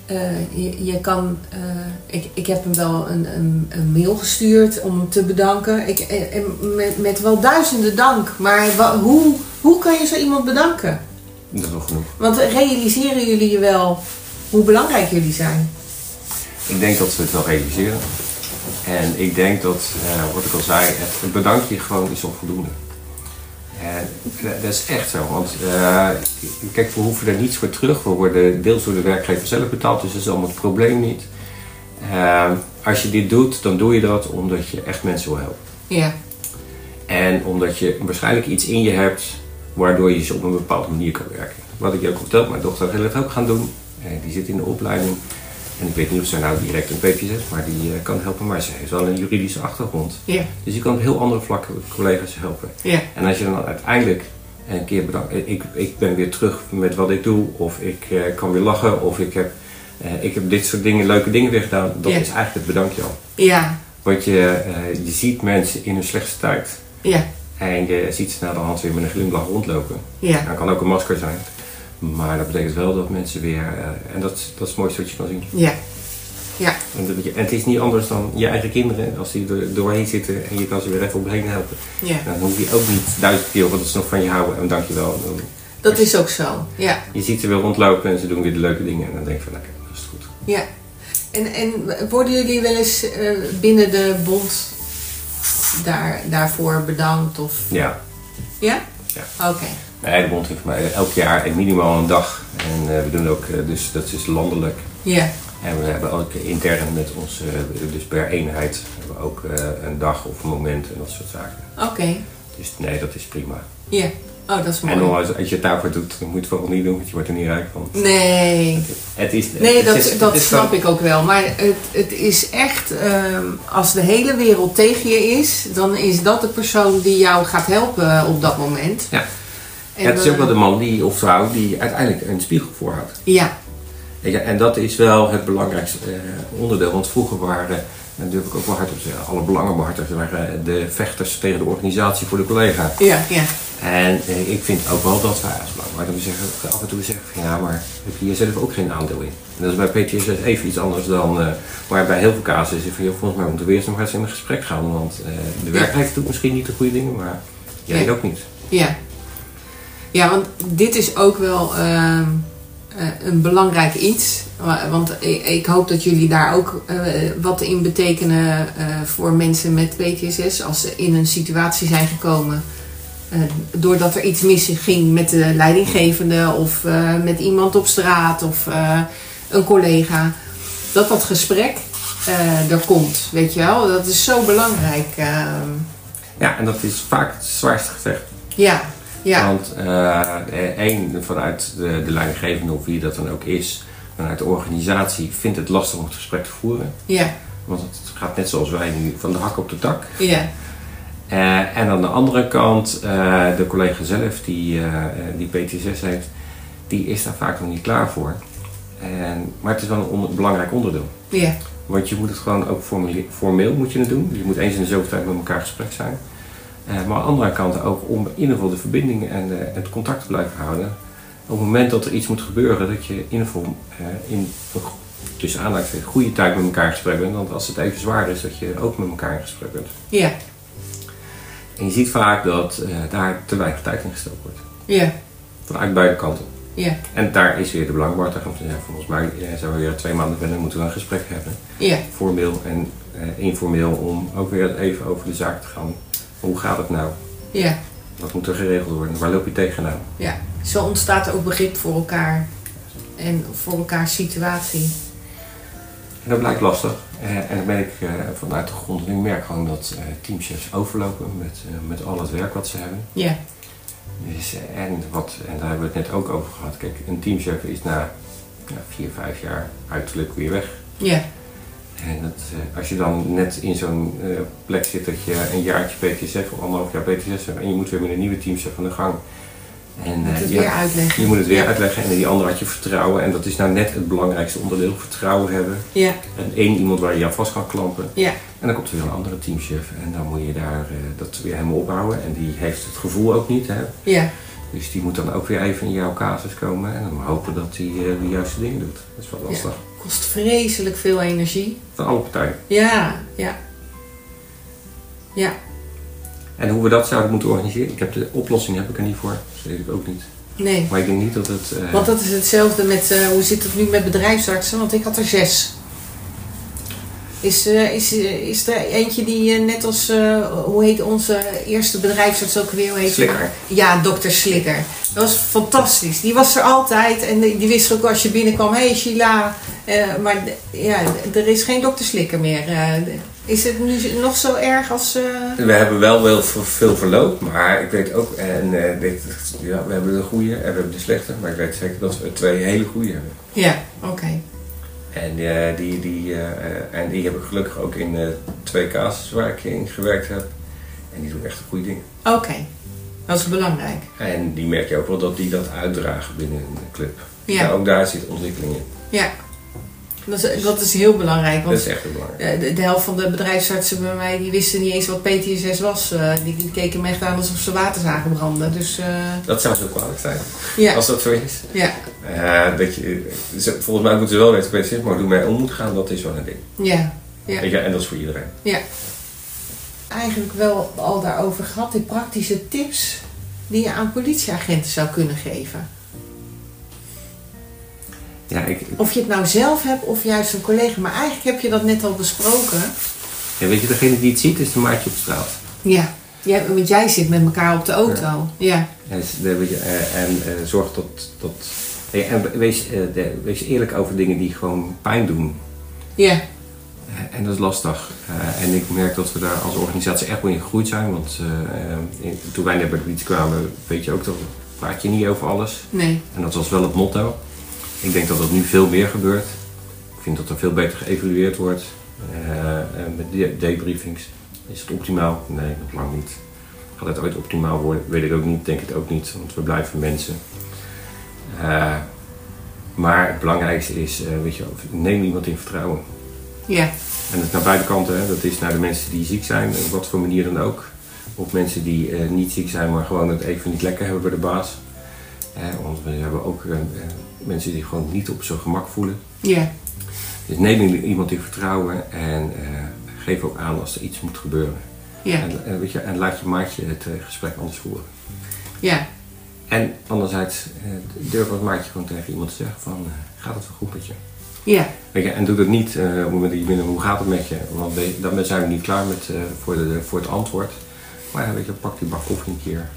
Eh, je, je kan, eh, ik, ik heb hem wel een, een, een mail gestuurd om hem te bedanken. Ik, eh, en met, met wel duizenden dank. Maar wa- hoe, hoe kan je zo iemand bedanken? Dat is wel genoeg. Want realiseren jullie je wel hoe belangrijk jullie zijn? Ik denk dat ze het wel realiseren. En ik denk dat, eh, wat ik al zei, het bedankje gewoon is onvoldoende. En dat- is echt zo, want eh, kijk, we hoeven er niets voor terug. We worden deels door de werkgever zelf betaald, dus dat is allemaal het probleem niet. Eh, als je dit doet, dan doe je dat omdat je echt mensen wil helpen. Ja, En omdat je waarschijnlijk iets in je hebt waardoor je ze op een bepaalde manier kan werken. Wat ik je ook verteld, mijn dochter wil het ook gaan doen. Eh, die zit in de opleiding. En ik weet niet of zij nou direct een PPZ, maar die eh, kan helpen. Maar ze heeft wel een juridische achtergrond. ja, Dus je kan op heel andere vlakken collega's helpen. ja, En als je dan uiteindelijk een keer bedankt, eh, ik, ik ben weer terug met wat ik doe, of ik eh, kan weer lachen, of ik heb, ik heb dit soort dingen, leuke dingen weer gedaan, dat Ja. is eigenlijk het bedankje al. ja, Want je, je ziet mensen in hun slechtste tijd. ja, En je ziet ze na de hand weer met een glimlach rondlopen. ja, Dat kan ook een masker zijn. Maar dat betekent wel dat mensen weer... eh, en dat, is- dat is het mooiste wat je kan zien. ja, ja, En, dat je- en het is niet anders dan je eigen kinderen. Als die er doorheen zitten en je kan ze weer even omheen helpen. ja. Dan hoef je ook niet duizend keer wat ze nog van je houden. En dankjewel. Dan, Dat is ook zo. Ja, je ziet ze weer rondlopen en ze doen weer de leuke dingen. En dan denk je van, nou kijk, dat is goed. ja. En, en worden jullie wel eens eh, binnen de bond daar, daarvoor bedankt? Of... Ja. Ja? Ja. Oké. Nee, de bond heeft mij elk jaar minimaal een dag. En eh, we doen ook, eh, dus dat is landelijk. Ja. En we hebben ook intern met ons, eh, dus per eenheid, hebben we ook een dag of een moment en dat soort zaken. Oké. Dus nee, dat is prima. Ja. Oh, dat is mooi. En nogmaals, als je het daarvoor doet, dan moet je het vooral niet doen, want je wordt er niet rijk van. Nee. Het is, Nee, dat, is- dat is snap ik ook wel. Maar het, het is echt, ehm, als de hele wereld tegen je is, dan is dat de persoon die jou gaat helpen op dat moment. Ja. En, het is ook wel eh, de man die, of vrouw die uiteindelijk een spiegel voorhoudt. Ja, je, En dat is wel het belangrijkste eh, onderdeel. Want vroeger waren, en durf ik ook wel hard op te zeggen, alle belangenbehartigers waren de vechters tegen de organisatie voor de collega. ja, ja. En eh, ik vind ook wel dat wij als belangenbehartigers zeggen, af en toe zeggen van ja, maar heb je hier zelf ook geen aandeel in. En dat is bij PTSS even iets anders dan, eh maar bij heel veel casussen is van joh, volgens mij moeten we eerst nog eens in een gesprek gaan. Want eh, de werkgever doet misschien niet de goede dingen, maar jij Ja. ook niet. Ja. Ja, want dit is ook wel ehm, eh, een belangrijk iets. Wa- Want ik, hoop dat jullie daar ook eh, wat in betekenen eh, voor mensen met PTSS. Als ze in een situatie zijn gekomen. doordat er iets misging met de leidinggevende of met iemand op straat of een collega. Dat dat gesprek er komt, weet je wel. Dat is zo belangrijk. ehm. Ja, en dat is vaak het zwaarste gezegd. ja, ja, Want eh, één, vanuit de, de leidinggevende of wie dat dan ook is, vanuit de organisatie vindt het lastig om het gesprek te voeren. ja, Want het gaat net zoals wij nu van de hak op de tak. ja. Eh, en aan de andere kant, eh, de collega zelf die, die PTSS heeft, die is daar vaak nog niet klaar voor. En, maar het is wel een onder- belangrijk onderdeel. ja. Want je moet het gewoon ook formeel moet je het doen. Je moet eens in de zoveel tijd met elkaar gesprek zijn. Eh, maar aan de andere kant ook om in ieder geval de verbinding en de- het contact te blijven houden. Op het moment dat er iets moet gebeuren, dat je in ieder geval eh, in tussen aanhalingstekens goede tijd met elkaar in gesprek bent. Want als het even zwaar is, dat je ook met elkaar in gesprek bent. Ja, En je ziet vaak dat eh, daar te weinig tijd in gestoken wordt. ja, Vanuit beide kanten. ja, En daar is weer de belangrijkste. Want ja, volgens mij eh, zijn we weer twee maanden verder en moeten we een gesprek hebben. ja, formeel en eh, informeel om ook weer even over de zaak te gaan. Hoe gaat het nou? ja, Wat moet er geregeld worden? Waar loop je tegenaan? ja. Zo ontstaat er ook begrip voor elkaar en voor elkaars situatie. En dat blijkt lastig. Eh, en dan ben ik eh, vanuit de grond. Ik merk gewoon dat eh, teamchefs overlopen met, met al het werk wat ze hebben. Ja, Dus, en, wat, en daar hebben we het net ook over gehad. Kijk, een teamchef is na ja, vier, vijf jaar uiterlijk weer weg. ja, En dat, eh, als je dan net in zo'n eh, plek zit dat je een jaartje PTSF of anderhalf jaar PTSF hebt en je moet weer met een nieuwe teamchef aan de gang. En, moet eh, het ja, weer uitleggen. je moet het weer Ja. uitleggen en die andere had je vertrouwen. En dat is nou net het belangrijkste onderdeel, vertrouwen hebben. Ja, En één iemand waar je aan vast kan klampen. ja, En dan komt er weer een andere teamchef en dan moet je daar dat weer helemaal opbouwen. En die heeft het gevoel ook niet. Hè? ja, Dus die moet dan ook weer even in jouw casus komen en dan hopen dat hij de juiste dingen doet. Dat is wel lastig. Kost vreselijk veel energie. Van alle partijen. Ja, ja, ja, En hoe we dat zouden moeten organiseren, ik heb de oplossing heb ik er niet voor. Dat weet ik ook niet. nee. Maar ik denk niet dat het. eh, Want dat is hetzelfde met, eh, hoe zit het nu met bedrijfsartsen? Want ik had er zes. Is, eh, is, eh, is er eentje die eh, net als, eh, hoe heet onze eerste bedrijfsarts ook weer? Hoe heet? Slikker. Ja, dokter Slikker. Dat was fantastisch. Die was er altijd en die die wist ook als je binnenkwam, hé hey, Sheila. Maar ja, er is geen dokter Slikker meer. Is het nu nog zo erg als... We hebben wel wel v- veel verloop, maar ik weet ook, en weet, ja, we hebben de goede en we hebben de slechte, maar ik weet zeker dat we twee hele goede hebben. Ja, oké. En, eh, die, die, eh, eh, en die heb ik gelukkig ook in twee casussen waar ik in gewerkt heb. En die doen echt goede dingen. Oké, dat is belangrijk. En die merk je ook wel dat die dat uitdragen binnen een club. Ja. Ook daar zit ontwikkeling in. Ja, dat is, dat is heel belangrijk. Dat Want is echt heel belangrijk. Eh, De, de helft van de bedrijfsartsen bij mij die wisten niet eens wat PTSS was. Eh, die, die keken me echt aan alsof ze water zagen branden. Dus eh, Dat zou zo kwalijk zijn, ja, als dat zo is. ja, dat je, volgens mij moeten ze wel weten is, maar hoe mee om moet gaan, dat is wel een ding. ja, ja, en dat is voor iedereen. ja. Eigenlijk wel al daarover gehad, die praktische tips die je aan politieagenten zou kunnen geven. Ja, ik, Of je het nou zelf hebt of juist een collega. Maar eigenlijk heb je dat net al besproken. ja, weet je, degene die het ziet is de maatje op straat. Ja. ja want jij zit met elkaar op de auto. Ja. En, en zorg dat. dat eh, en wees, eerlijk over dingen die gewoon pijn doen. Ja. Eh, En dat is lastig. Eh, en ik merk dat we daar als organisatie echt wel in gegroeid zijn. Want eh, in- toen wij net bij de politie kwamen, weet je ook dat praat je niet over alles. Nee. En dat was wel het motto. Ik denk dat dat nu veel meer gebeurt. Ik vind dat er veel beter geëvalueerd wordt. Eh, met de- debriefings. Is het optimaal? Nee, nog lang niet. Gaat het ooit optimaal worden? Weet ik ook niet. Denk het ook niet. Want we blijven mensen. Eh, maar het belangrijkste is, eh, weet je, neem iemand in vertrouwen. Ja. En dat is naar beide kanten. Hè. Dat is naar de mensen die ziek zijn, op wat voor manier dan ook. Of mensen die niet ziek zijn, maar gewoon het even niet lekker hebben bij de baas. Want we hebben ook eh, eh, mensen die gewoon niet op zijn gemak voelen. Ja. Dus neem iemand in vertrouwen en eh, geef ook aan als er iets moet gebeuren. Ja. En, weet je, en laat je maatje het gesprek anders voeren. Ja. En anderzijds, durf als maatje gewoon tegen iemand te zeggen van, gaat het wel goed met je? Ja. Weet je, en doe dat niet op het moment dat je binnen hoe gaat het met je? Want we- dan zijn we niet klaar met, voor, de, voor het antwoord. Maar ja, weet je, pak die bak koffie een keer.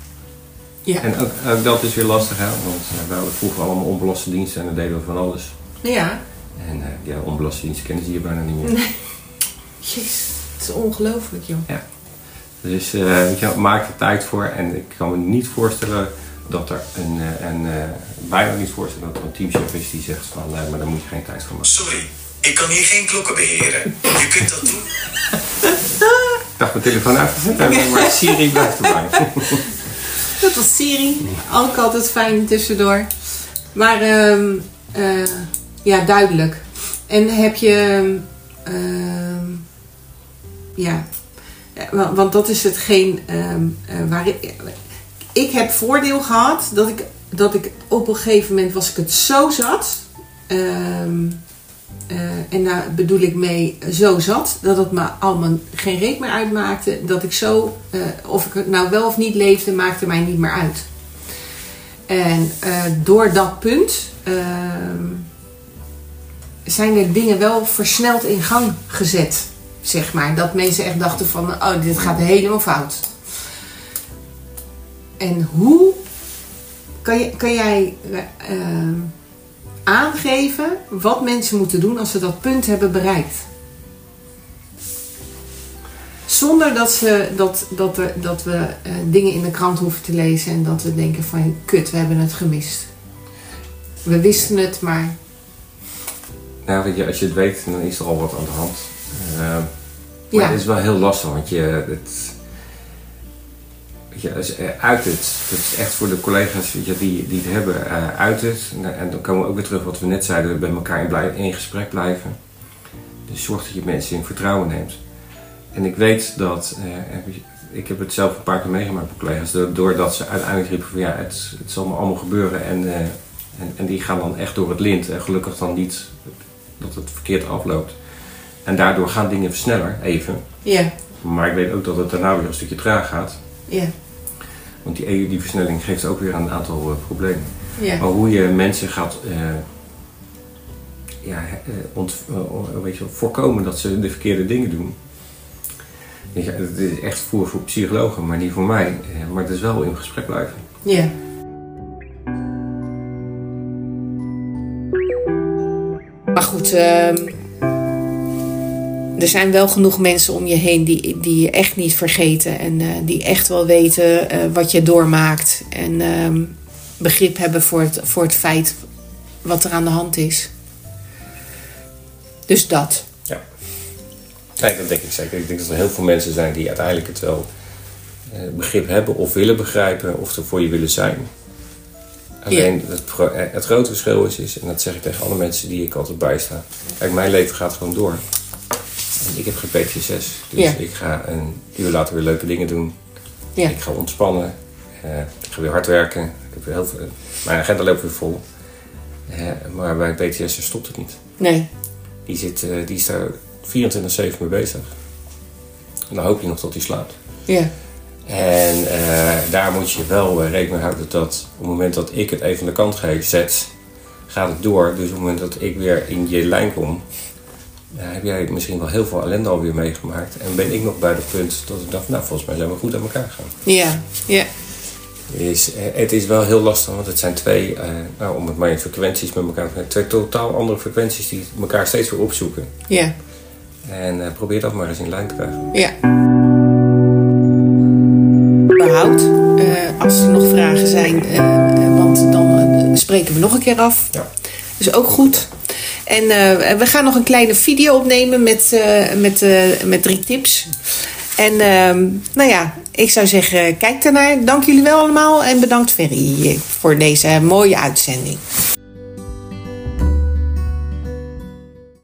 Ja. En ook, ook dat is weer lastig, hè? want uh, we hadden vroeger allemaal onbelaste diensten en dan deden we van alles. Ja. En eh, ja, onbelaste diensten kennen ze hier bijna niet meer. Jezus. Het is ongelooflijk, joh. Dus eh, weet je, maak er tijd voor en ik kan me niet voorstellen dat er een, eh, een eh, bijna niet voorstellen dat er een teamchef is die zegt van, nee, maar daar moet je geen tijd voor maken. Sorry, ik kan hier geen klokken beheren. Je kunt dat doen. Ik dacht mijn telefoon uitgezet hebben, maar Siri blijft erbij. Dat was Siri. Ook altijd fijn tussendoor. Maar ehm, eh, ja, duidelijk. En heb je... ehm, ja, ja, wa- want dat is hetgeen eh, waar ik... Ik heb voordeel gehad dat ik, dat ik op een gegeven moment was ik het zo zat. Eh, en daar bedoel ik mee zo zat dat het me allemaal geen reet meer uitmaakte. Dat ik zo, eh, of ik het nou wel of niet leefde, maakte mij niet meer uit. En eh, door dat punt ehm, zijn er dingen wel versneld in gang gezet. Zeg maar. Dat mensen echt dachten van, oh dit gaat helemaal fout. En hoe kan, je, kan jij aangeven wat mensen moeten doen als ze dat punt hebben bereikt? Zonder dat, ze, dat, dat, er, dat we eh, dingen in de krant hoeven te lezen en dat we denken van kut, we hebben het gemist. We wisten het, maar Nou, weet je, als je het weet, dan is er al wat aan de hand. Eh, maar ja, het is wel heel lastig, want je, het, je, eh, uit het. Dat is echt voor de collega's je, die, die het hebben, eh, uit het. En, en dan komen we ook weer terug wat we net zeiden, bij elkaar in, blij, in gesprek blijven. Dus zorg dat je mensen in vertrouwen neemt. En ik weet dat, eh, ik heb het zelf een paar keer meegemaakt met collega's, do- doordat ze uiteindelijk riepen van ja, het, het zal me allemaal gebeuren. En, eh, en, en die gaan dan echt door het lint. En gelukkig dan niet dat het verkeerd afloopt. En daardoor gaan dingen sneller, even. ja, Maar ik weet ook dat het daarna weer een stukje traag gaat. ja, Want die, die versnelling geeft ook weer een aantal eh, problemen. ja, Maar hoe je mensen gaat eh, ja, eh, ont, weet je, wel, voorkomen dat ze de verkeerde dingen doen. Je, Het is echt voor, voor psychologen, maar niet voor mij. Maar het is wel in gesprek blijven. ja. Maar goed, ehm, er zijn wel genoeg mensen om je heen die, die je echt niet vergeten. En eh, die echt wel weten eh, wat je doormaakt. En ehm, begrip hebben voor het, voor het feit wat er aan de hand is. Dus dat. Ja. Nee, dat denk ik zeker. Ik denk dat er heel veel mensen zijn die uiteindelijk het wel eh, begrip hebben of willen begrijpen of er voor je willen zijn. Alleen het, het grote verschil is, is, en dat zeg ik tegen alle mensen die ik altijd bijsta. Kijk, mijn leven gaat gewoon door. Ik heb geen PTSS. Dus Ja. ik ga een uur later weer leuke dingen doen. Ja. Ik ga ontspannen. Eh, ik ga weer hard werken. Ik heb weer heel veel, mijn agenda loopt weer vol. Eh, maar bij PTSS stopt het niet. Nee. Die, zit, eh, die is daar 24-7 mee bezig. En dan hoop je nog dat hij slaapt. Ja. En daar moet je wel rekening mee houden dat op het moment dat ik het even aan de kant geef, zet, gaat het door. Dus op het moment dat ik weer in je lijn kom, heb jij misschien wel heel veel ellende alweer meegemaakt. En ben ik nog bij het punt dat ik dacht, nou volgens mij zijn we goed aan elkaar gegaan. Ja, ja. Is, eh, het is wel heel lastig, want het zijn twee, eh, nou, om het maar in frequenties met elkaar te twee totaal andere frequenties die elkaar steeds weer opzoeken. Ja, En eh, probeer dat maar eens in lijn te krijgen. ja. Eh, als er nog vragen zijn, want dan spreken we nog een keer af. Ja. Dus ook goed. En eh, we gaan nog een kleine video opnemen met, eh, met, eh, met drie tips. En ehm, nou ja, ik zou zeggen, kijk ernaar. Dank jullie wel allemaal en bedankt Ferry voor deze mooie uitzending.